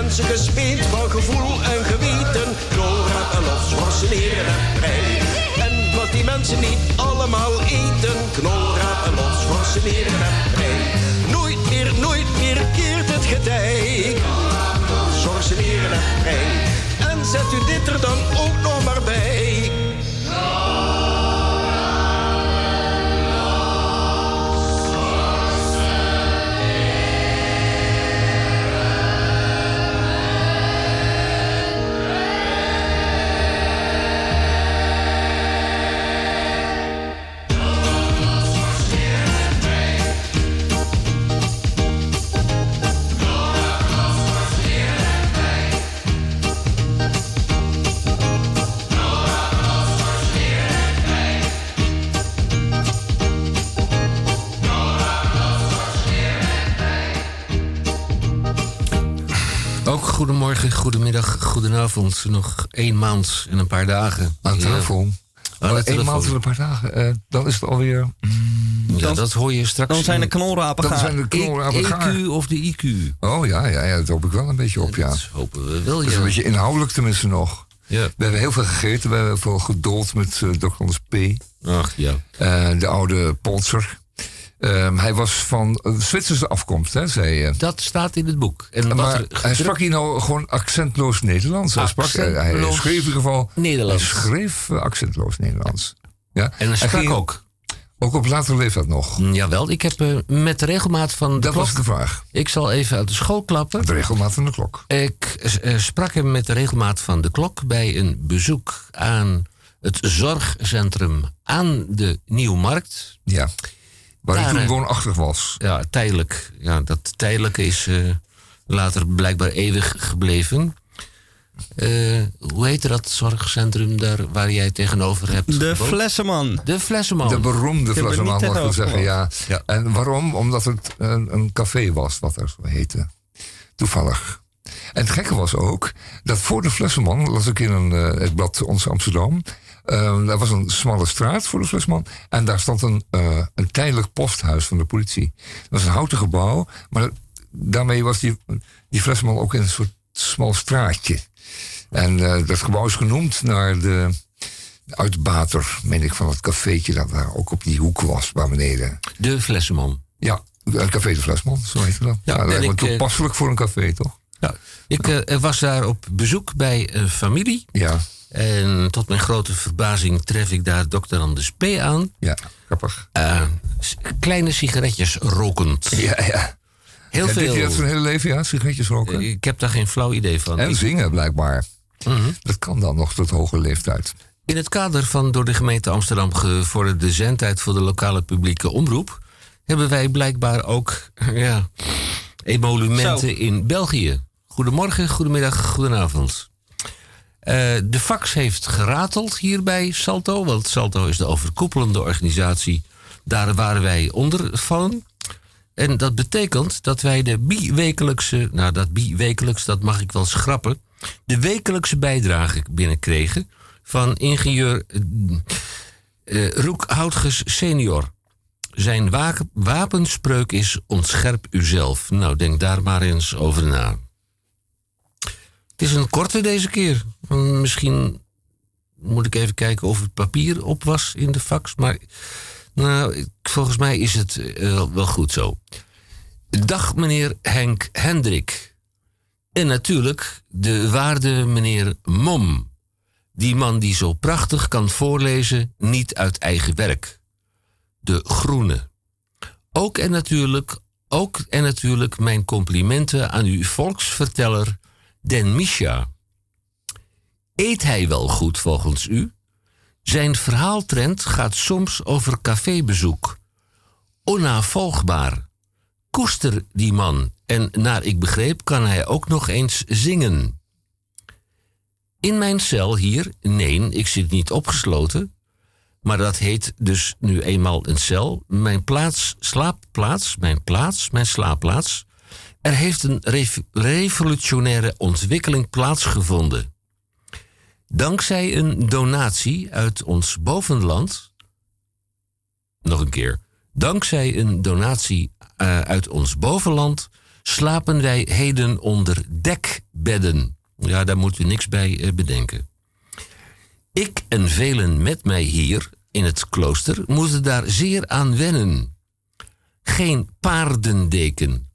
Mensen gespeend van gevoel en geweten. Knolraad en lof, schorseneren en vrij. Die mensen niet allemaal eten. Knolraad en lof, schorseneren en vrij. Nooit meer, nooit meer keert het getij. Schorseneren en vrij. En zet u dit er dan ook nog maar bij. Goedemorgen, goedemiddag, goedenavond. Nog één maand en een paar dagen. Aan de Ja. telefoon. Aan de Eén maand en een paar dagen. eh, dan is het alweer... Ja, dat hoor je straks. Dan zijn de knolrapen Dan zijn de knolrapen gaar. EQ of de IQ? Oh ja, ja, ja, dat hoop ik wel een beetje op, ja. Dat hopen we wel, Dat is ja. een beetje inhoudelijk tenminste nog. Ja. We hebben heel veel gegeten. We hebben veel gedold met eh Dr. Anders P. Ach ja. Eh, de oude Polser. Ehm, hij was van eh, Zwitserse afkomst, hè, zei je. Dat staat in het boek. En Maar hij sprak hier nou gewoon accentloos Nederlands. Hij, sprak, hij, hij schreef in ieder geval... Nederlands. Hij schreef eh, accentloos Nederlands. Ja? En hij sprak ging ook. Ook op latere leeftijd nog. Mm, Jawel, ik heb eh, met de regelmaat van de Dat klok... was de vraag. Ik zal even uit de school klappen. De regelmaat van de klok. Ik eh, sprak hem met de regelmaat van de klok bij een bezoek aan het zorgcentrum aan de Nieuwmarkt. Ja. Waar hij Daar, toen eh, woonachtig was. Ja, tijdelijk. Ja, dat tijdelijke is eh, later blijkbaar eeuwig gebleven. Eh, hoe heette dat zorgcentrum daar waar jij tegenover hebt? De gewoond? Flesseman. De Flessenman. De beroemde Ik heb er Flessenman, niet mag ik zeggen. Ja. Ja. En waarom? Omdat het een, een café was, wat er zo heette. Toevallig. En het gekke was ook dat voor de Flessenman, las ik in een, eh, het blad Ons Amsterdam. Eh, daar was een smalle straat voor de Flessenman. En daar stond een, eh, een tijdelijk posthuis van de politie. Dat was een houten gebouw, maar daarmee was die, die Flessenman ook in een soort smal straatje. En eh, dat gebouw is genoemd naar de uitbater, meen ik, van het cafeetje dat daar ook op die hoek was, waar beneden. De Flessenman. Ja, het Café de Flesman, zo heet dat. Ja, dat lijkt me ik, eh, toepasselijk voor een café, toch? Ja. Ik eh, was daar op bezoek bij een familie. Ja, En tot mijn grote verbazing tref ik daar dokter Anders P. aan. ja, grappig. Eh, kleine sigaretjes rokend. Ja, ja. Heel ja, Dit veel. heeft zijn hele leven, ja, sigaretjes roken. Eh, Ik heb daar geen flauw idee van. en Ik- zingen, blijkbaar. Mhm. Dat kan dan nog tot hoge leeftijd. In het kader van door de gemeente Amsterdam gevorderde zendtijd voor de lokale publieke omroep hebben wij blijkbaar ook [laughs] ja, emolumenten Zo. in België. Goedemorgen, goedemiddag, goedenavond. Eh, de fax heeft gerateld hier bij Salto, want Salto is de overkoepelende organisatie. Daar waar wij onder vallen. En dat betekent dat wij de biwekelijkse, nou dat biwekelijks, dat mag ik wel schrappen, de wekelijkse bijdrage binnenkregen van ingenieur eh, Roek Houtges senior. Zijn wa- wapenspreuk is ontscherp uzelf. Nou, denk daar maar eens over na. Het is een korte deze keer. Hmm, Misschien moet ik even kijken of het papier op was in de fax. Maar nou, volgens mij is het eh, wel- wel goed zo. Dag meneer Henk Hendrik. En natuurlijk de waarde meneer Mom. Die man die zo prachtig kan voorlezen, niet uit eigen werk. De Groene. Ook en natuurlijk, ook en natuurlijk mijn complimenten aan uw volksverteller Den Misha. Eet hij wel goed volgens u? Zijn verhaaltrend gaat soms over cafébezoek. Onnavolgbaar. Koester die man en naar ik begreep kan hij ook nog eens zingen. In mijn cel hier, nee, ik zit niet opgesloten. Maar dat heet dus nu eenmaal een cel. Mijn plaats, slaapplaats, mijn plaats, mijn slaapplaats. Er heeft een rev- revolutionaire ontwikkeling plaatsgevonden. Dankzij een donatie uit ons bovenland. Nog een keer. Dankzij een donatie eh, uit ons bovenland slapen wij heden onder dekbedden. Ja, daar moet u niks bij eh, bedenken. Ik en velen met mij hier in het klooster moeten daar zeer aan wennen. Geen paardendeken.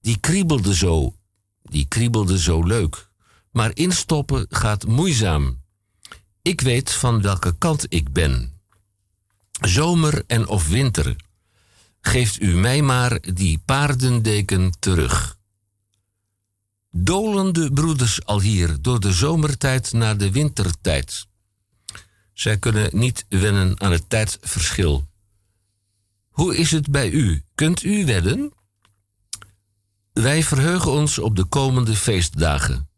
Die kriebelde zo, die kriebelde zo leuk. Maar instoppen gaat moeizaam. Ik weet van welke kant ik ben. Zomer en of winter. Geeft u mij maar die paardendeken terug. Dolende broeders al hier door de zomertijd naar de wintertijd. Zij kunnen niet wennen aan het tijdverschil. Hoe is het bij u? Kunt u wedden? Wij verheugen ons op de komende feestdagen.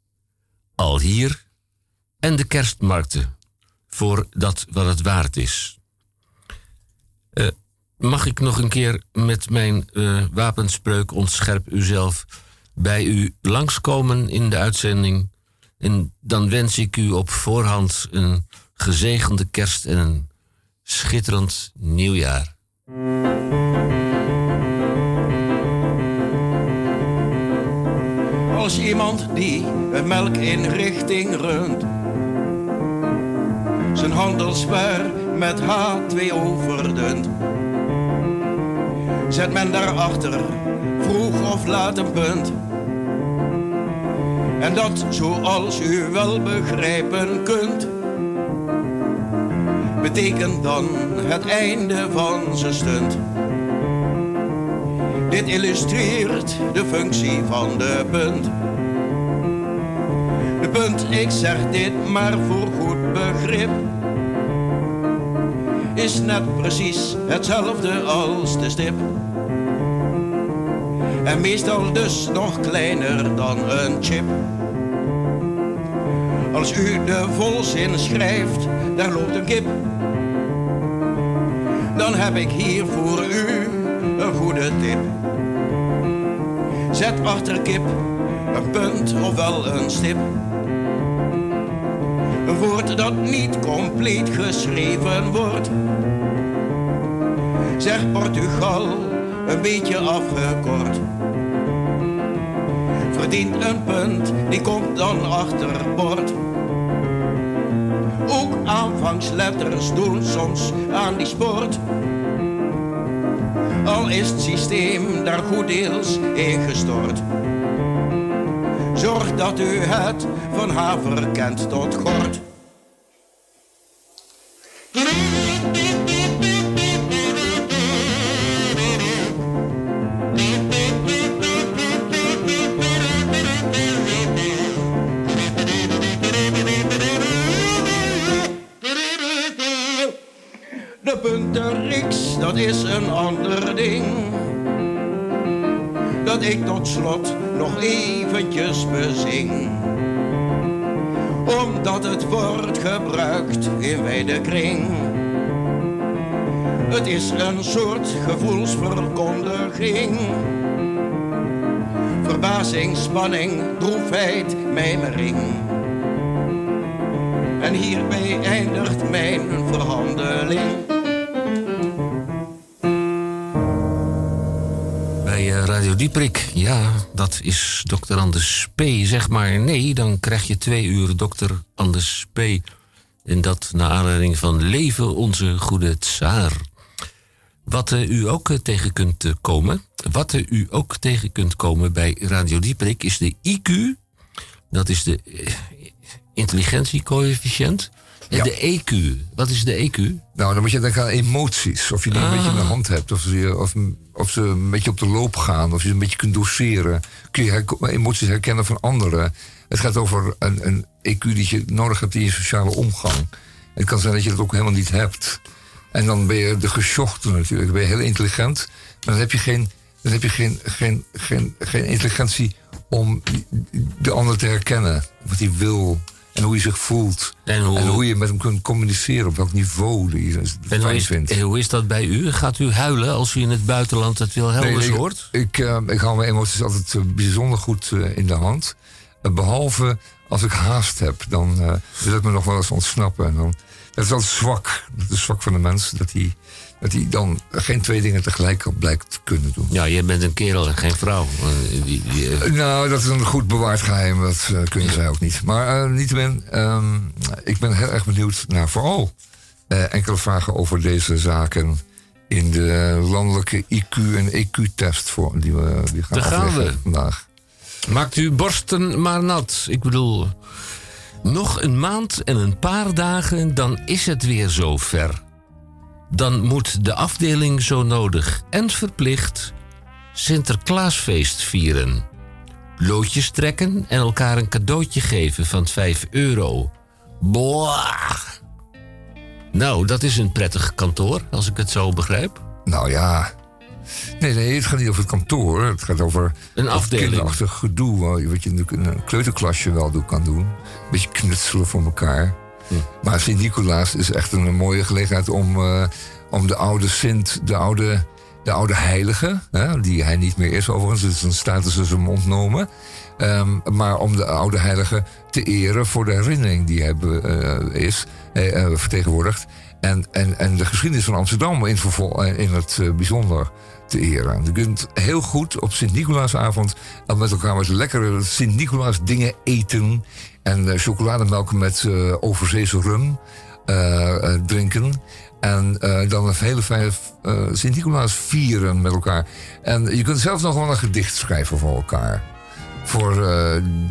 Al hier en de kerstmarkten. Voor dat wat het waard is. Eh, mag ik nog een keer met mijn eh, wapenspreuk ontscherp uzelf bij u langskomen in de uitzending? En dan wens ik u op voorhand een gezegende kerst en een schitterend nieuwjaar. Als iemand die een melkinrichting runt. Zijn handelswaar met H2 overdunt. zet men daarachter vroeg of laat een punt. En dat zoals u wel begrijpen kunt, betekent dan het einde van zijn stunt. Dit illustreert de functie van de punt. De punt, ik zeg dit maar voor goed begrip, is net precies hetzelfde als de stip. En meestal dus nog kleiner dan een chip. Als u de volzin schrijft, daar loopt een kip. Dan heb ik hier voor u een goede tip. Zet achter kip een punt of wel een stip. Een woord dat niet compleet geschreven wordt. Zeg Portugal, een beetje afgekort. Verdient een punt, die komt dan achter bord. Ook aanvangsletters doen soms aan die sport. Al is het systeem daar goed deels in gestort. Zorg dat u het van haver kent tot gort. Een soort gevoelsverkondiging. Verbazing, spanning, droefheid, mijmering. En hierbij eindigt mijn verhandeling. Bij eh, Radio Dieprik, ja, dat is dokter Anders P. Zeg maar nee, dan krijg je twee uur dokter Anders P. En dat naar aanleiding van Leven onze goede tsaar. Wat eh, u ook eh, tegen kunt eh, komen, wat u ook tegen kunt komen bij Radio Dieprik is de IQ. Dat is de intelligentiecoëfficiënt. En Ja. de EQ. Wat is de EQ? Nou, dan moet je denken aan emoties. Of je die een Ah. beetje in de hand hebt. Of ze, of, of ze een beetje op de loop gaan. Of je een beetje kunt doseren. Kun je emoties herkennen van anderen. Het gaat over een, een EQ die je nodig hebt in je sociale omgang. Het kan zijn dat je dat ook helemaal niet hebt. En dan ben je de gesjochte natuurlijk. Dan ben je heel intelligent. Maar dan heb je geen, dan heb je geen, geen, geen, geen intelligentie om de ander te herkennen. Wat hij wil. En hoe hij zich voelt. En hoe- en hoe je met hem kunt communiceren. Op welk niveau die je het En hoe fijn is, vindt. en hoe is dat bij u? Gaat u huilen als u in het buitenland het Wilhelmus Nee, hoort? Ik, ik, eh, ik hou mijn emoties altijd eh, bijzonder goed eh, in de hand. Eh, behalve als ik haast heb, dan wil ik me nog wel eens ontsnappen. En dan, dat is altijd zwak. Dat is zwak van de mens, dat hij, dat hij dan geen twee dingen tegelijk blijkt te kunnen doen. Ja, jij bent een kerel en geen vrouw. Eh, die- die, eh, Nou, dat is een goed bewaard geheim. Dat eh, kunnen zij ook niet. Maar eh niettemin, ehm, ik ben heel erg benieuwd naar vooral enkele vragen over deze zaken in de landelijke IQ- en EQ-test voor die we die gaan Daar gaan afleggen we. vandaag. Maakt uw borsten maar nat. Ik bedoel, nog een maand en een paar dagen, dan is het weer zo ver. Dan moet de afdeling zo nodig en verplicht Sinterklaasfeest vieren. Loodjes trekken en elkaar een cadeautje geven van 5 euro. Boah. Nou, dat is een prettig kantoor, als ik het zo begrijp. Nou ja. Nee, nee, het gaat niet over het kantoor. Het gaat over Een afdeling. kinderachtig gedoe. wat- je natuurlijk in een kleuterklasje wel kan doen. Een beetje knutselen voor elkaar. Maar Sint-Nicolaas is echt een mooie gelegenheid om, eh, om de oude Sint, de oude, de oude heilige, hè, die hij niet meer is overigens, dus dan status is hem ontnomen. Ehm, maar om de oude heilige te eren voor de herinnering die hij eh, is, eh, eh, vertegenwoordigt. En, en, en de geschiedenis van Amsterdam in, in het bijzonder te eren. Je kunt heel goed op Sint-Nicolaasavond met elkaar wat lekkere Sint-Nicolaas dingen eten. En eh, chocolademelk met eh overzeese rum eh, drinken. En dan een hele fijne Sint-Nicolaas vieren met elkaar. En je kunt zelf nog wel een gedicht schrijven voor elkaar. Voor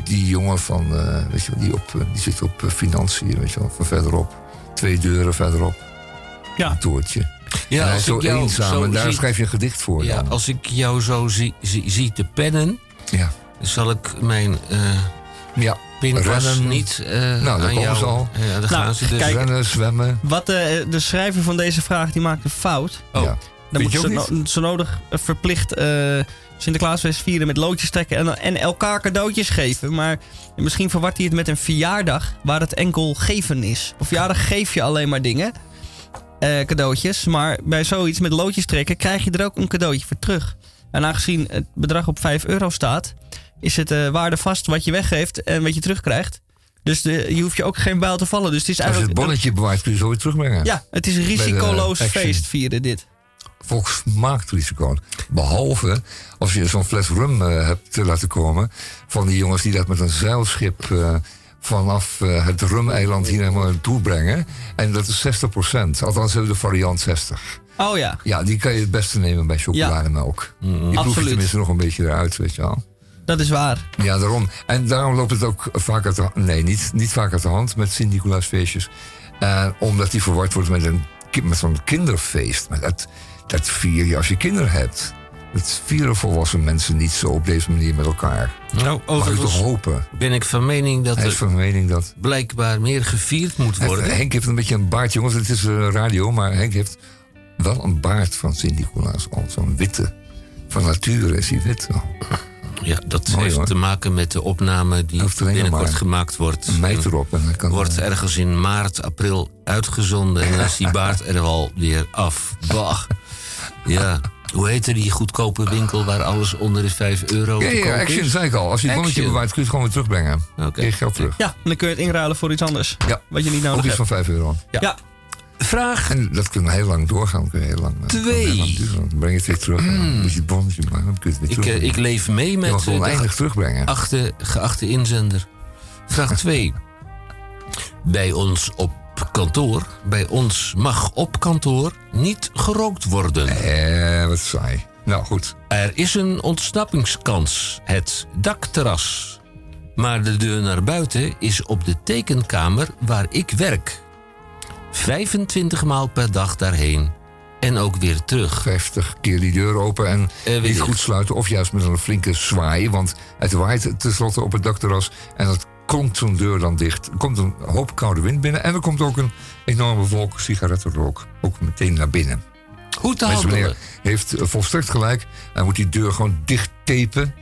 die jongen van, weet je wel, die, op, die zit op financiën, weet je wel, van verderop. Twee deuren verderop. Ja. Een toertje. Ja, hij is zo eenzaam zo en daar zie- schrijf je een gedicht voor Ja, dan. als ik jou zo zie, zie, zie te pennen, Ja. zal ik mijn eh ja. pinpas niet eh Nou, daar aan komen jou... ze al. Ja, daar Nou, gaan ze dus. kijk, Rennen, zwemmen. Wat eh, de schrijver van deze vraag die maakt een fout. Oh, Ja. Dan Vind moet je ze, ook no- zo nodig verplicht eh Sinterklaasfeest vieren met loodjes trekken en, en elkaar cadeautjes geven. Maar misschien verwart hij het met een verjaardag waar het enkel geven is. Op verjaardag geef je alleen maar dingen, eh, cadeautjes. Maar bij zoiets met loodjes trekken krijg je er ook een cadeautje voor terug. En aangezien het bedrag op 5 euro staat, is het eh waardevast wat je weggeeft en wat je terugkrijgt. Dus de, je hoeft je ook geen bijl te vallen. Dus het is Als je het eigenlijk. bonnetje bewaart, kun je zo weer terugbrengen. ja, het is een risicoloos feest vieren dit. Volks maakt risico. Behalve als je zo'n fles rum eh, hebt te laten komen. van die jongens die dat met een zeilschip. Vanaf eh, het rumeiland hier helemaal naartoe brengen. En dat is 60% Althans, hebben we de variant 60. Oh ja. Ja, die kan je het beste nemen bij chocolademelk. Die proef je Absoluut. tenminste nog een beetje eruit, weet je wel. Dat is waar. Ja, daarom. En daarom loopt het ook vaak uit de hand. Nee, niet, niet vaak uit de hand met Sint-Nicolaasfeestjes. Eh, omdat die verward wordt met, een, met zo'n kinderfeest. Maar dat, dat vier je als je kinderen hebt. Dat vieren volwassen mensen niet zo op deze manier met elkaar. Nou, je toch overigens hopen? ben ik van mening dat Hij is van mening dat... blijkbaar meer gevierd moet worden. Henk heeft een beetje een baard, jongens. Het is eh, radio, maar Henk heeft wel een baard van Sint-Nicolaas. Al zo'n witte. Van nature is hij wit. Ja, dat Mooi, heeft hoor. te maken met de opname die binnenkort maar. gemaakt wordt. Een meid erop. En dan kan, Wordt ergens in maart, april uitgezonden. En dan is die baard er al weer af. Bah. Ja. [laughs] Hoe heette die goedkope winkel waar alles onder de 5 euro Ja, te ja, Action is? zei ik al. Als je het bonnetje bewaart, kun je het gewoon weer terugbrengen. Oké. Krijg je geld terug. Ja, en dan kun je het inruilen voor iets anders. Ja. Wat je niet nodig iets hebt. van 5 euro. Ja. Vraag En dat kan heel lang doorgaan. Kun je heel lang, eh, Twee. heel lang duren. Dan breng je het weer terug. Dan moet je het bonnetje dan kun je het weer ik, eh, terugbrengen. ik leef mee je met mag eh, eindig terugbrengen. geachte, geachte inzender. Vraag 2. [laughs] bij ons op kantoor, bij ons mag op kantoor niet gerookt worden. Eh, wat saai. Nou, goed. Er is een ontsnappingskans, het dakterras. Maar de deur naar buiten is op de tekenkamer waar ik werk. 25 maal per dag daarheen en ook weer terug. 50 keer die deur open en Eh, niet goed sluiten. Of juist met een flinke zwaai. Want het waait tenslotte op het dakterras. En dat komt zo'n deur dan dicht. Er komt een hoop koude wind binnen. En er komt ook een enorme wolk sigarettenrook. Ook meteen naar binnen. Hoe te handelen? meneer heeft eh, volstrekt gelijk. Hij moet die deur gewoon dicht tapen.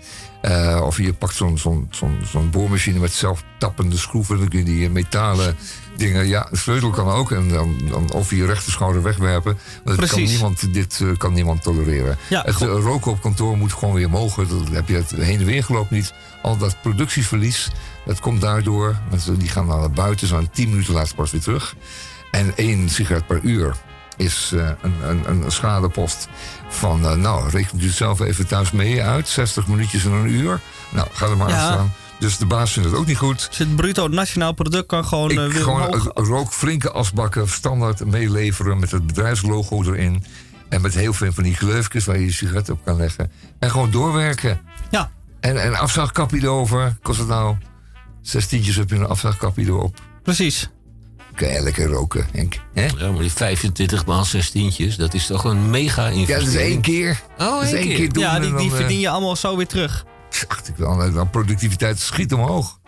Eh, of je pakt zo'n zo'n zo'n zo'n boormachine met zelftappende schroeven. Dan kun je die metalen dingen... Ja, de sleutel kan ook. En dan, dan over je rechterschouder wegwerpen. Want het kan Precies. niemand, dit eh, kan niemand tolereren. Ja, het eh, roken op kantoor moet gewoon weer mogen. Dan heb je het heen en weer gelopen niet. Al dat productieverlies, dat komt daardoor. Mensen die gaan naar buiten, zijn 10 minuten later pas weer terug. En één sigaret per uur is eh, een, een, een schadepost van... nou, rekent u zelf even thuis mee uit. 60 minuutjes en een uur. Nou, ga er maar Ja. aan staan. Dus de baas vindt het ook niet goed. Dus het bruto nationaal product kan gewoon Ik eh, weer gewoon omhoog. rook flinke asbakken standaard meeleveren met het bedrijfslogo erin. En met heel veel van die gleufjes waar je je sigaret op kan leggen. En gewoon doorwerken. Ja, En een afzagkapje erover. Kost het nou? Zes tientjes heb je een afzagkapje erop. precies. Kan je lekker roken, Henk. Hè? Ja, maar die 25 maal 16, dat is toch een mega Ja, investering. dat is één keer. Oh, dat is één één keer. keer doen. Ja, en die, die dan, eh, verdien je allemaal zo weer terug. Dacht ik wel, dan productiviteit schiet omhoog.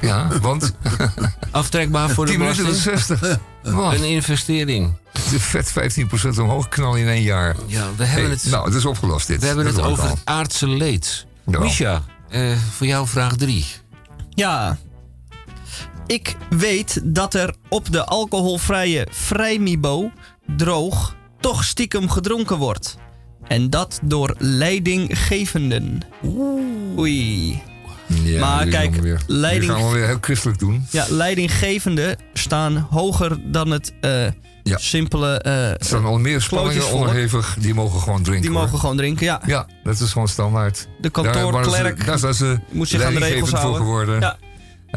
Ja, want [laughs] Aftrekbaar voor de 10 minuten is belasting. 60. Wat? Een investering. Is vet 15% omhoog knallen in één jaar. Ja, we hebben Hey, het, nou, het is opgelost dit. we hebben Dat het over al. het aardse leed. Ja. Misha, eh, voor jou vraag 3. Ja. Ik weet dat er op de alcoholvrije Vrijmibo droog toch stiekem gedronken wordt. En dat door leidinggevenden. Oei. Ja, Maar kijk, gaan we weer, leiding- gaan we weer heel christelijk doen. Ja, leidinggevenden staan hoger dan het eh, Ja. simpele. eh, Er staan al meer spanningen onderhevig. Die mogen gewoon drinken. die hoor. mogen gewoon drinken, ja. Ja, dat is gewoon standaard. De Daar kantoorklerk Daar zijn ze moet zich aan de regels leidinggevend voor houden. geworden. Ja.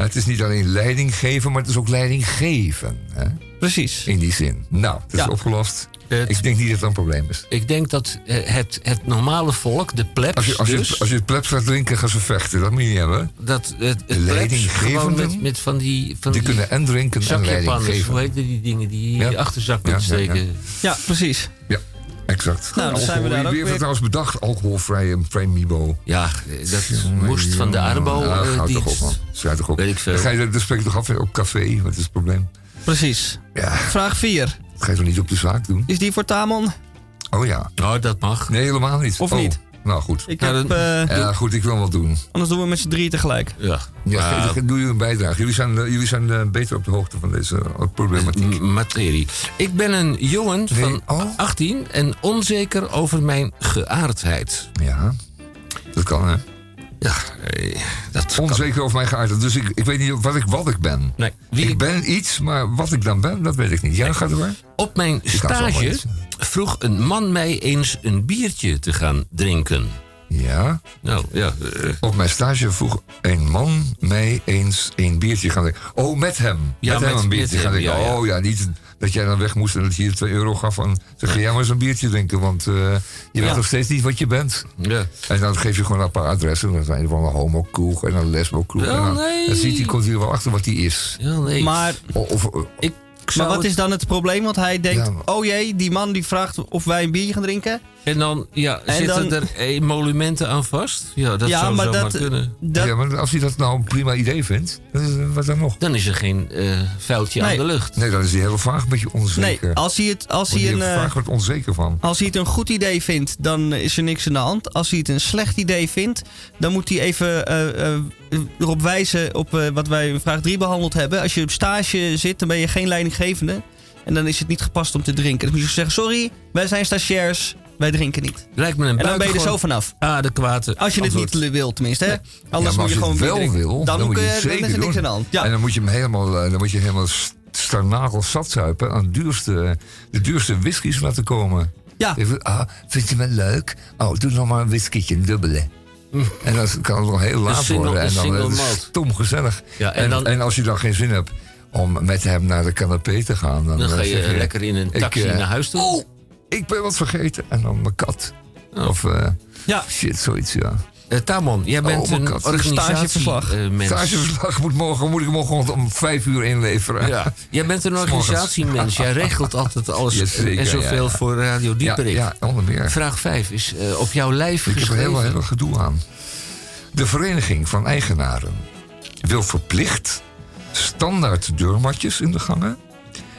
Het is niet alleen leiding geven, maar het is ook leiding geven. Hè? Precies. In die zin. Nou, het is Ja. opgelost. Het- Ik denk niet dat dat een probleem is. Ik denk dat eh, het, het normale volk, de plebs Als je, als, dus... je, als je het plebs gaat drinken, gaan ze vechten. Dat moet je niet hebben. dat het, het leidinggevenden, met, met van die... Van Die kunnen en drinken en leiding geven. hoe heet die dingen die in Ja. je achterzak Ja, moeten ja, ja. steken. Ja, precies. Ja, exact. Nou, dan zijn we daar ook Wie heeft weer. trouwens bedacht? Alcoholvrije Premibo. Ja, dat moest van de Ja, houd toch op, man. Schrijf toch op. Weet ik veel. Dan, ga je, dan spreek je toch af op café? Wat is het probleem? Precies. Ja, Vraag 4. Dat ga je toch niet op de zaak doen? Is die voor Tamon? Oh ja. Oh, dat mag. Nee, helemaal niet. Of Oh, niet? Nou goed. Ik Nou, heb, dan- eh, Ja, goed, ik wil wel doen. anders doen we met z'n drie tegelijk. Ja. Ja, doe je een bijdrage. Jullie zijn, eh, jullie zijn eh, beter op de hoogte van deze problematiek. M- materie. Ik ben een jongen Nee, van oh. 18 en onzeker over mijn geaardheid. Ja, dat kan hè. Ja, eh, dat kan. Onzeker over mijn geaardheid. Dus ik, ik weet niet wat ik, wat ik ben. Nee, wie ik ik ben iets, maar wat ik dan ben, dat weet ik niet. Ja, ga door. Op mijn stage vroeg een man mij eens een biertje te gaan drinken. Ja. Nou, ja. eh, Op mijn stage vroeg een man mij eens een biertje gaan drinken. Oh, met hem. Ja, met hem een biertje met gaan drinken. ja, ja. Oh ja, niet dat jij dan weg moest en dat je je 2 euro gaf. Van, zeg, ga jij maar eens een biertje drinken, want eh, je weet nog steeds niet wat je bent. ja. En dan geef je gewoon een paar adressen. Dan zijn er van een homo-kroeg en een lesbo-kroeg. Dan, nee. dan ziet hij, komt hij er wel achter wat hij is. ja nee. Maar, Of, of- ik zou maar wat het- is dan het probleem? Want hij denkt, Ja, maar- oh jee, die man die vraagt of wij een biertje gaan drinken. En dan ja, En zitten dan- er emolumenten aan vast? Ja, dat ja, zou maar zomaar dat, kunnen. dat ja, maar als hij dat nou een prima idee vindt, dan is- wat dan nog? Dan is er geen eh vuiltje Nee. aan de lucht. Nee, dan is hij heel vaag een beetje nee, onzeker. als hij het, als hij hij een, er eh, vaag wordt onzeker van. als hij het een goed idee vindt, dan is er niks aan de hand. Als hij het een slecht idee vindt, dan moet hij even eh, eh, erop wijzen op eh, wat wij in vraag 3 behandeld hebben. Als je op stage zit, dan ben je geen leidinggevende. En dan is het niet gepast om te drinken. Dan moet je zeggen, sorry, wij zijn stagiairs, wij drinken niet. Lijkt me een En dan ben je er zo vanaf. Adequate Als je het antwoord. niet wil, tenminste. Hè? Anders ja, moet je gewoon wel drinken. wil, dan, dan, moet je dan zeker er niks doen. aan de hand. Ja. En dan moet je hem helemaal, eh, dan moet je helemaal starnagel zat zuipen aan de duurste, de duurste whiskies laten komen. Ja. Ah, vind je me leuk? Oh, doe nog maar een whiskytje, een dubbele. En dan kan het nog heel laat single- worden. En dan eh, malt. stom gezellig. Ja, en en, dan- en als je dan geen zin hebt om met hem naar de canapé te gaan... Dan, Dan ga eh, je lekker in een taxi eh, naar huis toe. Oh, ik ben wat vergeten. En dan mijn kat. Oh. Of eh, Ja. shit, zoiets, ja. Eh, Tamon, jij bent Oh, mijn een kat. Stageverslag. moet, morgen, moet ik morgen om vijf uur inleveren. Ja. Jij bent een [laughs] organisatiemens. Jij regelt altijd alles [laughs] zeker, en zoveel ja, ja. voor Radio Dieperik. ja, onder meer. Vraag 5 is eh, op jouw lijf Ik heb er heel erg gedoe aan. De Vereniging van Eigenaren wil verplicht standaard deurmatjes in de gangen.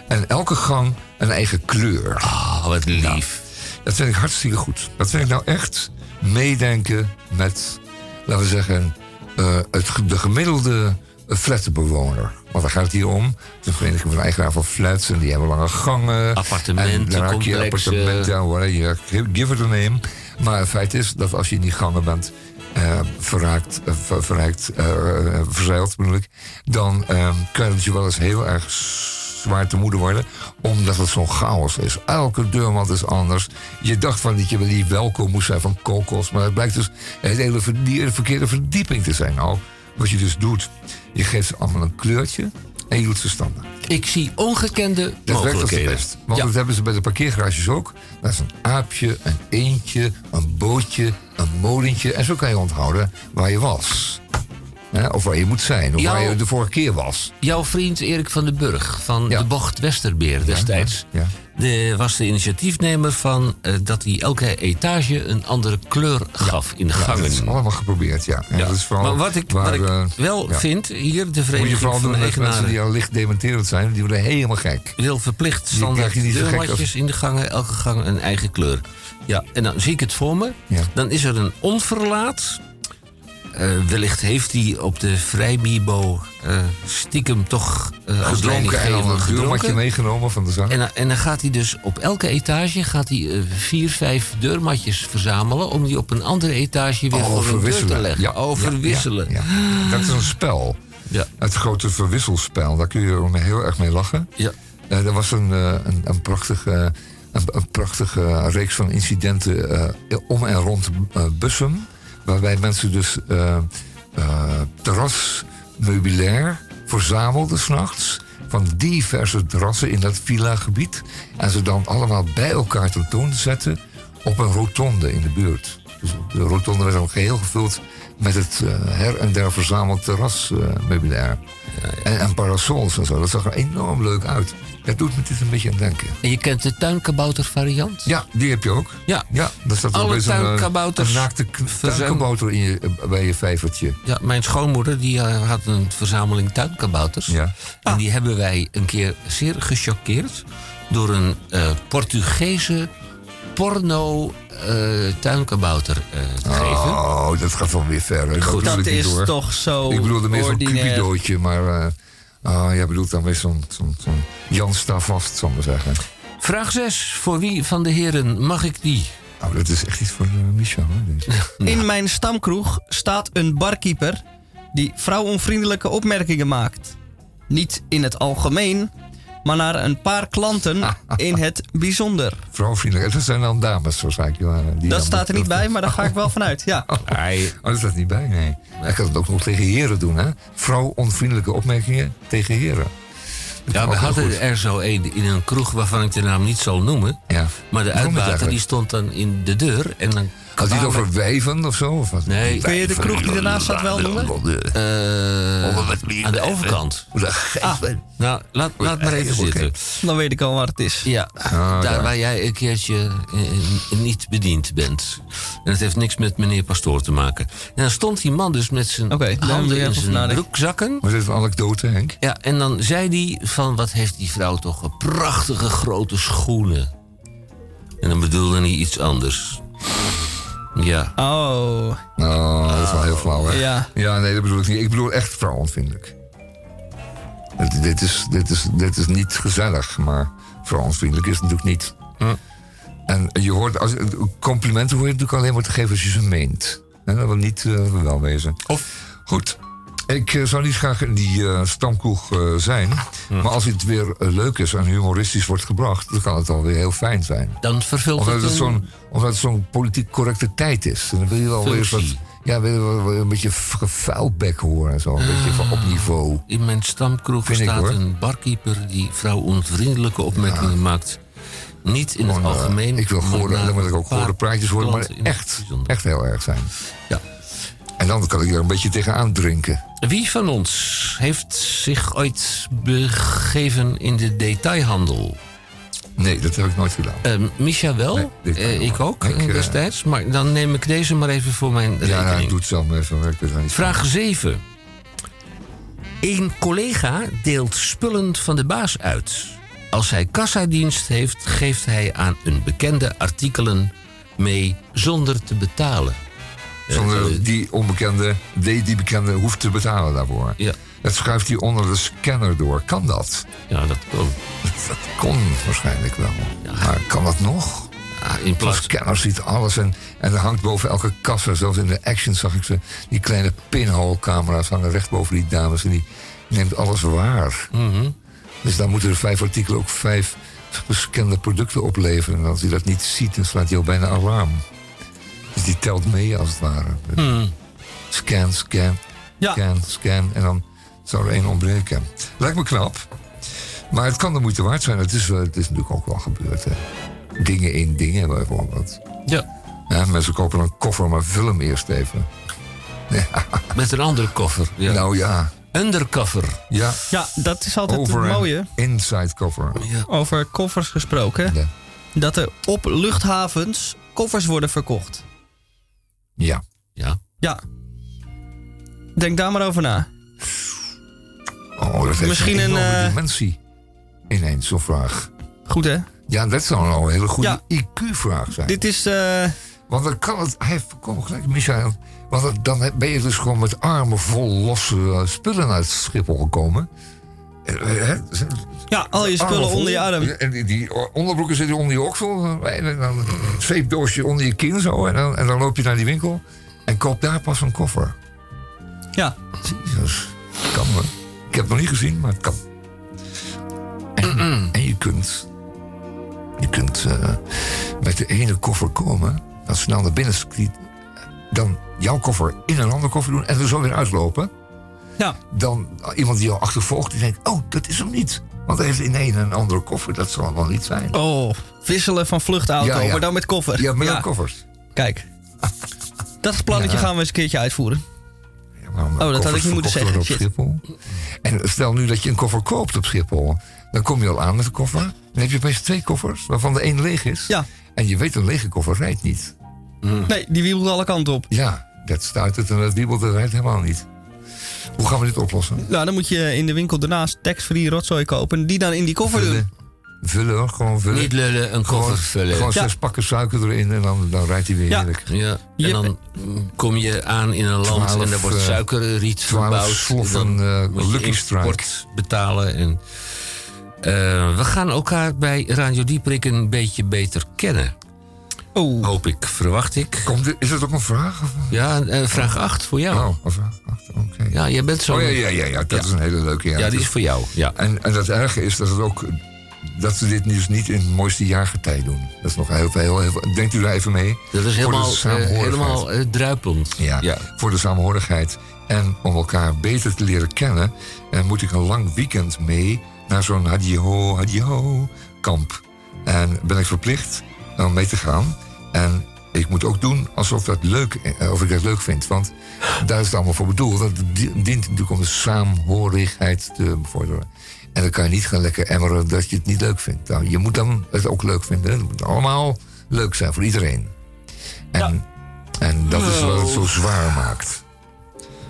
En elke gang een eigen kleur. Ah, wat lief. Dat vind ik hartstikke goed. Dat vind ik nou echt meedenken met, laten we zeggen, eh, het, de gemiddelde flatbewoner. Want daar gaat het hier om. De Vereniging van Eigenaren van Flats. En die hebben lange gangen. Appartementen, En heb je appartementen. je- Give it a name. Maar het feit is dat als je in die gangen bent... eh verraakt, ver- verrijkt, eh, verzeild bedoel ik... dan kan het je wel eens heel erg zwaar te moede worden. Omdat het zo'n chaos is. Elke deurmat is anders. Je dacht van dat je wel welkom moest zijn van kokos. Maar het blijkt dus een hele verkeerde verdieping te zijn. Nou, wat je dus doet, je geeft ze allemaal een kleurtje... en je doet ze standaard. Ik zie ongekende Dat werkt mogelijkheden. best. Want Ja. dat hebben ze bij de parkeergarages ook. Dat is een aapje, een eendje, een bootje, een molentje. En zo kan je onthouden waar je was. Of waar je moet zijn. Of Jouw- waar je de vorige keer was. Jouw vriend Erik van den Burg van Ja. de Bocht Westerbeer destijds... Ja, ja. De, was de initiatiefnemer van eh, dat hij elke etage een andere kleur gaf in de Ja, gangen. dat is allemaal geprobeerd, ja. En. Dat is vooral maar wat ik, waar, wat ik eh, wel vind, hier de Moet je Vereniging vooral doen met mensen die al licht dementerend zijn. Die worden helemaal gek. wil verplicht standaard deurmatjes als- in de gangen, elke gang een eigen kleur. Ja, en dan zie ik het voor me. Dan is er een onverlaat. Eh, wellicht heeft hij op de vrijbibo eh stiekem toch als Gedronken en leidinggevende een deurmatje meegenomen van de zang. En, dan- en dan gaat hij dus op elke etage gaat hij, vier, vijf deurmatjes verzamelen... om die op een andere etage weer voor een deur te leggen. Ja, ja, verwisselen. ja, ja. Dat is een spel. Ja. Het grote verwisselspel. Daar kun je heel erg mee lachen. Ja. Er was een, een, een prachtige, een, een prachtige reeks van incidenten om en rond Bussum. Waarbij mensen dus eh, eh, terras, meubilair verzamelde s'nachts van diverse terrassen in dat villa-gebied. En ze dan allemaal bij elkaar tentoonzetten op een rotonde in de buurt. Dus de rotonde werd dan geheel gevuld met het eh, her en der verzameld terrasmeubilair. En, en parasols en zo. Dat zag er enorm leuk uit. Dat doet me dit een beetje aan denken. En je kent de tuinkabouter variant? Ja, die heb je ook. Ja. Ja, daar staat Alle een, eh, tuinkabouters Een naakte tuinkabouter in je, bij je vijvertje. Ja, mijn schoonmoeder die eh, had een verzameling tuinkabouters. Ja. En die hebben wij een keer zeer gechoqueerd... door een eh, Portugese porno eh, tuinkabouter eh, te geven. Oh, dat gaat wel weer ver. Goed, Dat is toch zo Ik bedoelde meer zo'n cupidootje, maar... eh ah, jij bedoelt dan weer zo'n Jan Stavast, zal ik maar zeggen. Vraag 6. Voor wie van de heren mag ik die? Nou, dat is echt iets voor uh, Michel, hè, deze. In mijn stamkroeg staat een barkeeper die vrouwonvriendelijke opmerkingen maakt. Niet in het algemeen, maar naar een paar klanten [laughs] in het bijzonder. Vrouwvriendelijk. Dat zijn dan dames, waarschijnlijk. Johanna, die Dat staat er niet bij, maar daar ga ik wel vanuit. Ja. [laughs] Hij, Oh, dat staat niet bij, nee. Hij kan het ook nog tegen heren doen, hè? Vrouw-onvriendelijke opmerkingen tegen heren. Ja, we hadden goed. er zo een in een kroeg waarvan ik de naam niet zal noemen. Ja. Maar de uitbater die stond dan in de deur. En dan Had hij het over wijven of zo? Of wat? Nee. Kun je de kroeg die ernaast staat wel noemen? Eh, aan de overkant. Ah. Nou, laat, laat maar even zitten. Dan weet ik al waar het is. Ja, Ah, daar ja. waar jij een keertje eh, niet bediend bent. En het heeft niks met meneer Pastoor te maken. En dan stond die man dus met zijn handen in zijn broekzakken. Was dit een anekdote, Henk? Ja, en dan zei hij van, wat heeft die vrouw toch een prachtige grote schoenen. En dan bedoelde hij iets anders. Ja, Oh, Oh, dat is wel heel flauw, hè? Ja. Ja, nee, dat bedoel ik niet. Ik bedoel echt vrouwonvriendelijk. Dit, dit, is, dit, is, dit is niet gezellig, maar vrouwonvriendelijk is het natuurlijk niet. En je hoort, als, complimenten hoor je natuurlijk alleen maar te geven als je ze meent. En dat wil niet eh, wel wezen. Of- Goed. Ik eh, zou niet graag in die eh stamkroeg eh, zijn. Maar als het weer leuk is en humoristisch wordt gebracht... dan kan het alweer heel fijn zijn. dan vervult Omdat het het zo'n omdat het zo'n politiek correcte tijd is. En dan wil je wel weer wat... Ja, wil je wel een beetje gevuilbek horen en zo. Een beetje van op niveau. In mijn stamkroeg Vind staat een barkeeper die vrouwonvriendelijke opmerkingen maakt. Niet in het Gewoon, eh, algemeen. ik wil naar dan moet ik ook gore praatjes horen, maar echt, echt heel erg zijn. Ja. En dan kan ik er een beetje tegenaan drinken. Wie van ons heeft zich ooit begeven in de detailhandel? Nee, dat heb ik nooit gedaan. Eh Micha wel, Nee, Eh, ik ook Ik, eh, destijds. Maar dan neem ik deze maar even voor mijn Ja, rekening. nou, ik doe het zelf maar even. niet van. Vraag 7. Een collega deelt spullen van de baas uit. Als hij kassadienst heeft, geeft hij aan een bekende artikelen mee zonder te betalen. Zonder Eh, die onbekende, die, die bekende hoeft te betalen daarvoor. Ja, Dat schuift hij onder de scanner door. Kan dat? ja, dat kan. [laughs] Dat kon waarschijnlijk wel. Maar kan dat nog? Ja, in plaats scanner ziet alles en, en er hangt boven elke kassa, zelfs in de action zag ik ze, die kleine pinhole-camera's hangen recht boven die dames en die neemt alles waar. Mhm. Dus dan moeten er vijf artikelen ook vijf gescande producten opleveren. En als hij dat niet ziet, dan slaat hij al bijna alarm. Dus die telt mee als het ware. Scan, scan, Ja. scan, scan. En dan zou er één ontbreken. Lijkt me knap. Maar het kan de moeite waard zijn. Het is, wel- het is natuurlijk ook wel gebeurd. Hè. Dingen in dingen bijvoorbeeld. Ja, Ja, mensen kopen een koffer, maar vul hem eerst even. [laughs] met een andere koffer. Ja. Nou ja, Undercover. ja. ja, dat is altijd Over het mooie. inside cover. Ja. Over koffers gesproken. Ja. Dat er op luchthavens koffers worden verkocht. Ja. ja. Ja. Denk daar maar over na. Oh, dat heeft Misschien een een, eh, dimensie. Ineens zo'n vraag. Goed hè? Ja, dat zou een hele goede Ja. IQ-vraag zijn. Dit is. eh, Want dan kan het... Hij heeft volkomen gelijk, Michael. Want dan ben je dus gewoon met armen vol losse eh, spullen uit Schiphol gekomen. Eh, eh, hè? ja, al je spullen onder je arm. En die, die onderbroeken zitten onder je oksel. En dan een zweepdoosje onder je kin zo. En dan, en dan loop je naar die winkel. En koop daar pas een koffer. Ja. Jezus, kan me. Ik heb het nog niet gezien, maar het kan. En, en je kunt, je kunt eh, met de ene koffer komen, dan snel naar binnen dan jouw koffer in een andere koffer doen en er zo weer uitlopen. Ja. dan iemand die jou achtervolgt, die denkt, oh, dat is hem niet. Want hij heeft in een en andere koffer, dat zal wel niet zijn. Oh, wisselen van vluchtauto, Ja, ja. maar dan met koffer. Ja, met een koffers. Kijk. [laughs] Dat plannetje Ja. gaan we eens een keertje uitvoeren. Oh, dat had ik niet moeten zeggen. Op Schiphol. En stel nu dat je een koffer koopt op Schiphol. Dan kom je al aan met een koffer. Dan heb je opeens twee koffers, waarvan de één leeg is. Ja. En je weet, een lege koffer rijdt niet. Nee, die wiebelt alle kanten op. Ja, dat stuit het en dat wiebelt, dat rijdt helemaal niet. Hoe gaan we dit oplossen? Nou, dan moet je in de winkel daarnaast tax-free rotzooi kopen. en Die dan in die koffer doen. Vullen. Vullen hoor, gewoon vullen. Niet lullen, een Gewoon- koffer vullen. Gewoon Ja. zes pakken suiker erin en dan, dan rijdt hij weer Ja. heerlijk. Ja, Je- en dan kom je aan in een land Twaalf, en daar wordt eh, suikerriet verbouwd. sloffen, En dan moet je Lucky Strike. betalen. En, eh, we gaan elkaar bij Radio Dieprik een beetje beter kennen. Oh, Hoop ik, verwacht ik. Komt, is dat ook een vraag? Ja, eh, vraag 8 voor jou. Oh, vraag. Ach, Oké. Ja, jij bent zo. Oh ja, ja, ja, ja, dat Ja. is een hele leuke. Ja, Ja, die is voor jou. Ja. En, en het erge is dat, het ook, dat we dit dus niet in het mooiste jaargetij doen. Dat is nog heel, heel, heel, denkt u daar even mee? Dat is helemaal, eh, helemaal eh, druipend. Ja, ja. voor de samenhorigheid. En om elkaar beter te leren kennen, moet ik een lang weekend mee naar zo'n hadiho, hadiho kamp. En ben ik verplicht om mee te gaan. En ik moet ook doen alsof, dat leuk, eh, of ik dat leuk vind. Want daar is het allemaal voor bedoeld. Dat di- dient natuurlijk om de saamhorigheid te bevorderen. En dan kan je niet gaan lekker emmeren dat je het niet leuk vindt. Nou, je moet dan het ook leuk vinden. Het moet allemaal leuk zijn voor iedereen. En, en dat is wat het zo zwaar maakt.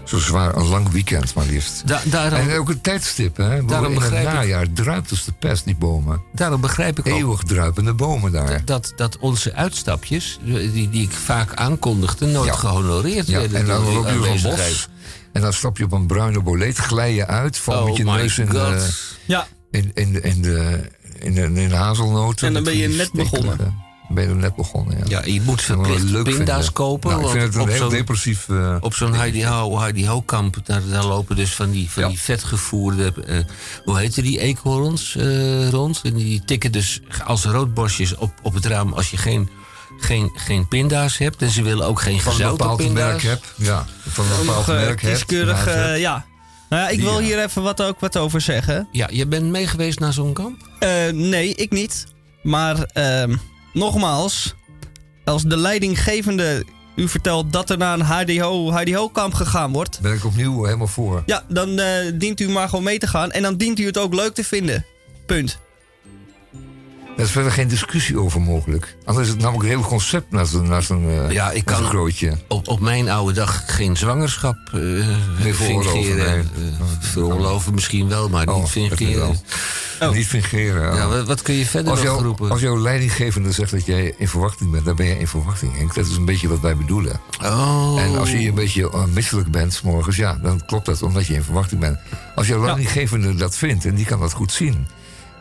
Zo zwaar, een lang weekend maar liefst. Da- daarom, En ook een tijdstip, hè? Daarom In het begrijp ik- najaar druipt als de pest, die bomen. daarom begrijp ik ook Eeuwig druipende bomen daar. dat, dat onze uitstapjes, eh, die, die ik vaak aankondigde, nooit Ja. gehonoreerd Ja, werden. en dan loop je een bos. En dan stap je op een bruine boleet, glij je uit, val Oh met je my neus in de, ja. in, in, de- in, de, in, de, in de hazelnoten. En dan ben je net stekelen. begonnen. Ben je net begonnen, ja. Ja, je moet verplicht leuk pinda's vinden. kopen. Nou, ik vind het op een heel zo'n- depressief... eh, Op zo'n Heidi Ho, Heidi Ho kamp, daar, daar lopen dus van die, van Ja. die vetgevoerde, eh, hoe heette die, eekhoorns eh, rond. En die tikken dus als roodborstjes op, op het raam als je geen, geen, geen pinda's hebt. En ze willen ook geen van een gezouten bepaald pinda's. merk heb. Ja, van een bepaald nog merk hebt. kieskeurig, ja. Nou ja, ik wil Ja. hier even wat, ook wat over zeggen. Ja, je bent mee geweest naar zo'n kamp? Eh, nee, ik niet. Maar ehm, nogmaals, als de leidinggevende u vertelt dat er naar een HDO, HDO-kamp gegaan wordt... Ben ik opnieuw helemaal voor. Ja, dan eh, dient u maar gewoon mee te gaan. En dan dient u het ook leuk te vinden. Punt. Er is verder geen discussie over mogelijk. Anders is het namelijk het hele concept naar zo'n naar zo'n eh, Ja, ik kan- grootje. Op, op mijn oude dag geen zwangerschap eh veroorloven, fingeren. nee. Eh, veroorloven misschien wel, maar Oh, niet ik fingeren. Oh. Niet fingeren. Ja, oh. wat, wat kun je verder als, nog jou, roepen? als jouw leidinggevende zegt dat jij in verwachting bent, dan ben je in verwachting, Henk. Dat is een beetje wat wij bedoelen. Oh. En als je een beetje uh, misselijk bent 's morgens, ja, dan klopt dat omdat je in verwachting bent. Als jouw leidinggevende dat vindt en die kan dat goed zien,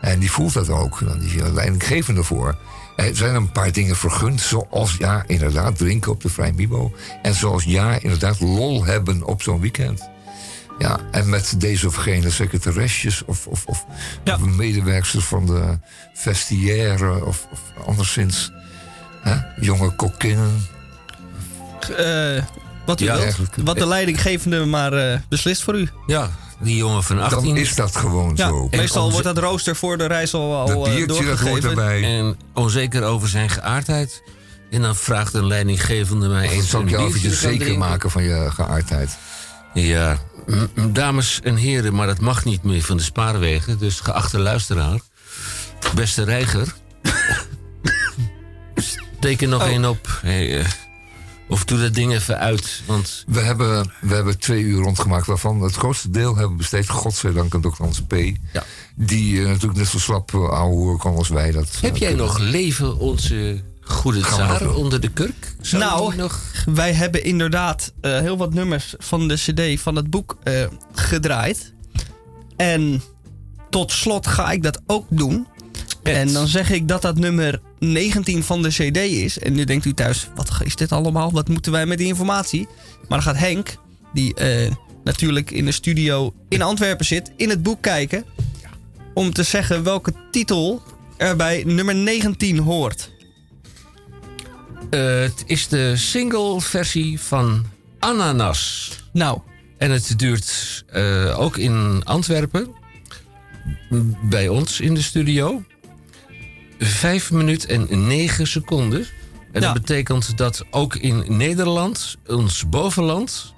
en die voelt dat ook, dan is je leidinggevende voor. Er zijn een paar dingen vergund, zoals ja, inderdaad, drinken op de Vrij Mibo. En zoals ja, inderdaad, lol hebben op zo'n weekend. Ja, en met deze of gene secretaresjes of, of, of, Ja. of medewerksters van de vestiaire of, of anderszins hè, jonge kokkinnen. Eh, wat u Ja, wilt. eigenlijk. Wat de leidinggevende maar eh, beslist voor u. Ja, die jongen van 18. Dan is dat gewoon Ja, zo. meestal onze- wordt dat rooster voor de reis al, al Dat eh, dat hoort doorgegeven. erbij. En onzeker over zijn geaardheid. En dan vraagt een leidinggevende mij eens zal een ik jou eventjes zeker drinken. maken van je geaardheid. Ja, dames en heren, maar dat mag niet meer van de spaarwegen. Dus geachte luisteraar, beste reiger. [laughs] steek er nog Oh. één op. Hey, eh, of doe dat ding even uit. Want We hebben, we hebben twee uur rondgemaakt, waarvan het grootste deel hebben we besteed, godzijdank, aan Dr. Hans P. Ja. Die eh, natuurlijk net zo slap uh, ouwe kan als wij. Dat, heb eh, jij kunnen. nog leven onze goede doen. onder de kurk? Zou Nou, nog... Wij hebben inderdaad eh, heel wat nummers van de CD van het boek eh, gedraaid. En tot slot ga ik dat ook doen. En dan zeg ik dat dat nummer 19 van de CD is. En nu denkt u thuis: wat is dit allemaal? Wat moeten wij met die informatie? Maar dan gaat Henk, die eh, natuurlijk in de studio in Antwerpen zit, in het boek kijken. Om te zeggen welke titel er bij nummer 19 hoort. Eh, het is de single versie van Ananas. Nou, En het duurt eh, ook in Antwerpen, bij ons in de studio, 5 minuten en 9 seconden. En Ja. dat betekent dat ook in Nederland, ons bovenland,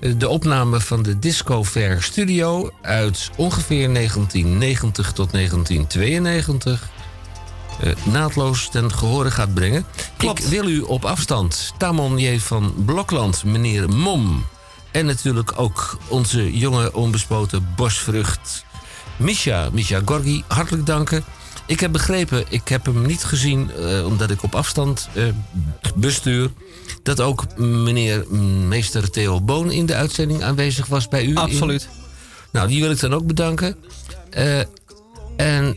eh, de opname van de Disco Fair Studio uit ongeveer 1990 tot 1992 eh, naadloos ten gehore gaat brengen. Klopt. Ik wil u op afstand, Tamon J. van Blokland, meneer Mom... en natuurlijk ook onze jonge onbespoten bosvrucht Misha, Misha Gorgi, hartelijk danken. Ik heb begrepen, ik heb hem niet gezien eh, omdat ik op afstand eh, bestuur... dat ook meneer meester Theo Boon in de uitzending aanwezig was bij u. in- Absoluut. nou, die wil ik dan ook bedanken. Eh, en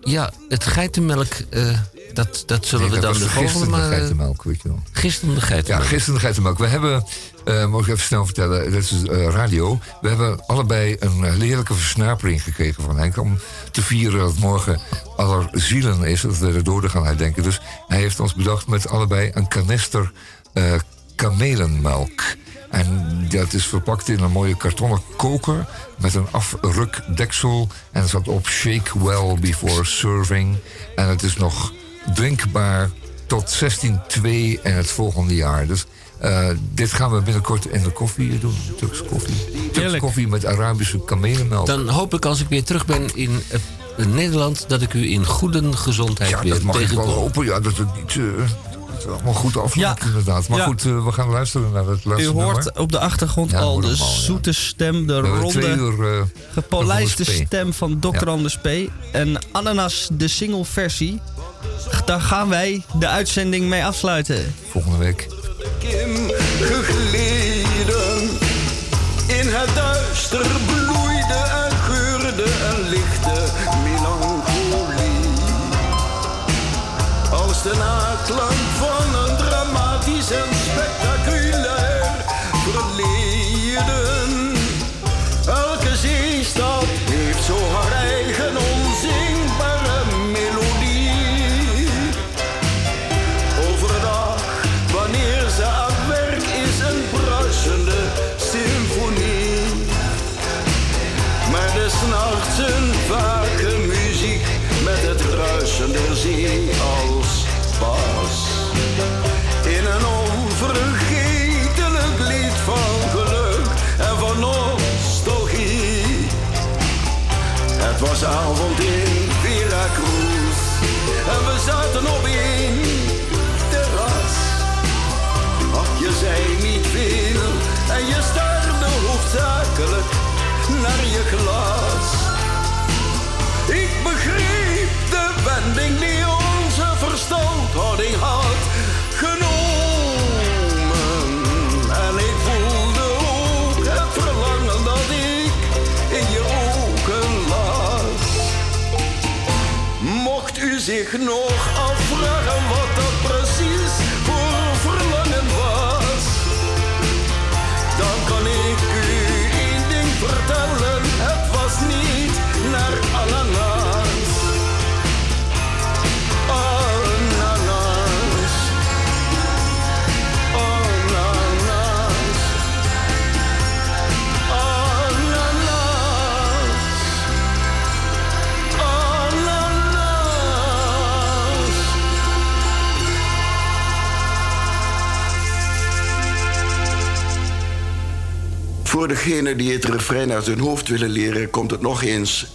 ja, het geitenmelk, eh, dat, dat zullen Nee, we dan de volgende gisteren de geitenmelk, weet je wel. Gisteren de Ja, geitenmelk. gisteren de geitenmelk. We hebben, moet ik even snel vertellen, dat is eh, radio. We hebben allebei een eh, heerlijke versnapering gekregen van Henk... om te vieren dat morgen aller zielen is, dat we de doden gaan herdenken. Dus hij heeft ons bedacht met allebei een kanister eh, kamelenmelk. En dat is verpakt in een mooie kartonnen koker met een afrukdeksel. En er staat op shake well before serving. En het is nog drinkbaar tot 16-2 en het volgende jaar. Dus eh, dit gaan we binnenkort in de koffie doen. Turkse koffie. Heerlijk. koffie met Arabische kamelenmelk. Dan hoop ik als ik weer terug ben in eh, Nederland... dat ik u in goede gezondheid ja, weer dat mag ik wel tegenkom. hopen. Ja, dat het niet... eh, dat het allemaal goed afloopt, Ja. inderdaad. Maar Ja. goed, we gaan luisteren naar het U laatste hoort nummer. op de achtergrond Ja, al de ja. zoete stem, de ronde, uur... gepolijste stem van Dr. Ja. Anders P. En Ananas, de single versie. Daar gaan wij de uitzending mee afsluiten. volgende week. Gegleden. In het duister bloeide en geurde een lichte melancholie. Als de naklank van Voor degenen die het refrein uit hun hoofd willen leren, komt het nog eens.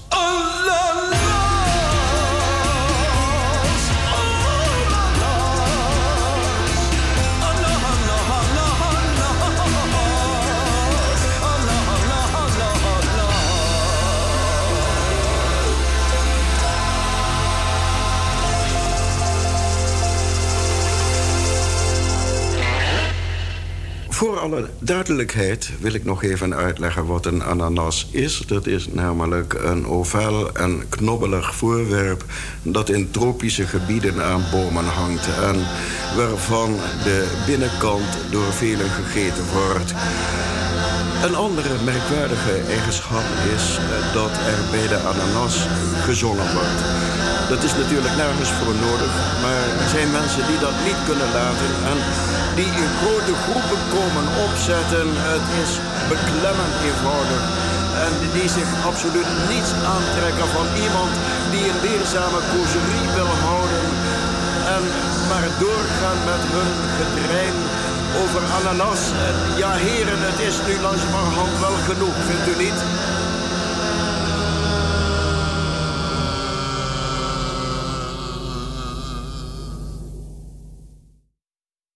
Duidelijkheid wil ik nog even uitleggen wat een ananas is. Dat is namelijk een ovaal en knobbelig voorwerp dat in tropische gebieden aan bomen hangt en waarvan de binnenkant door velen gegeten wordt. Een andere merkwaardige eigenschap is eh, dat er bij de ananas gezongen wordt. Dat is natuurlijk nergens voor nodig, maar er zijn mensen die dat niet kunnen laten. En die in grote groepen komen opzetten. Het is beklemmend eenvoudig. En die zich absoluut niets aantrekken van iemand die een leerzame causerie wil houden. En maar doorgaan met hun gedrein over ananas. Ja heren, het is nu langzamerhand wel genoeg, vindt u niet?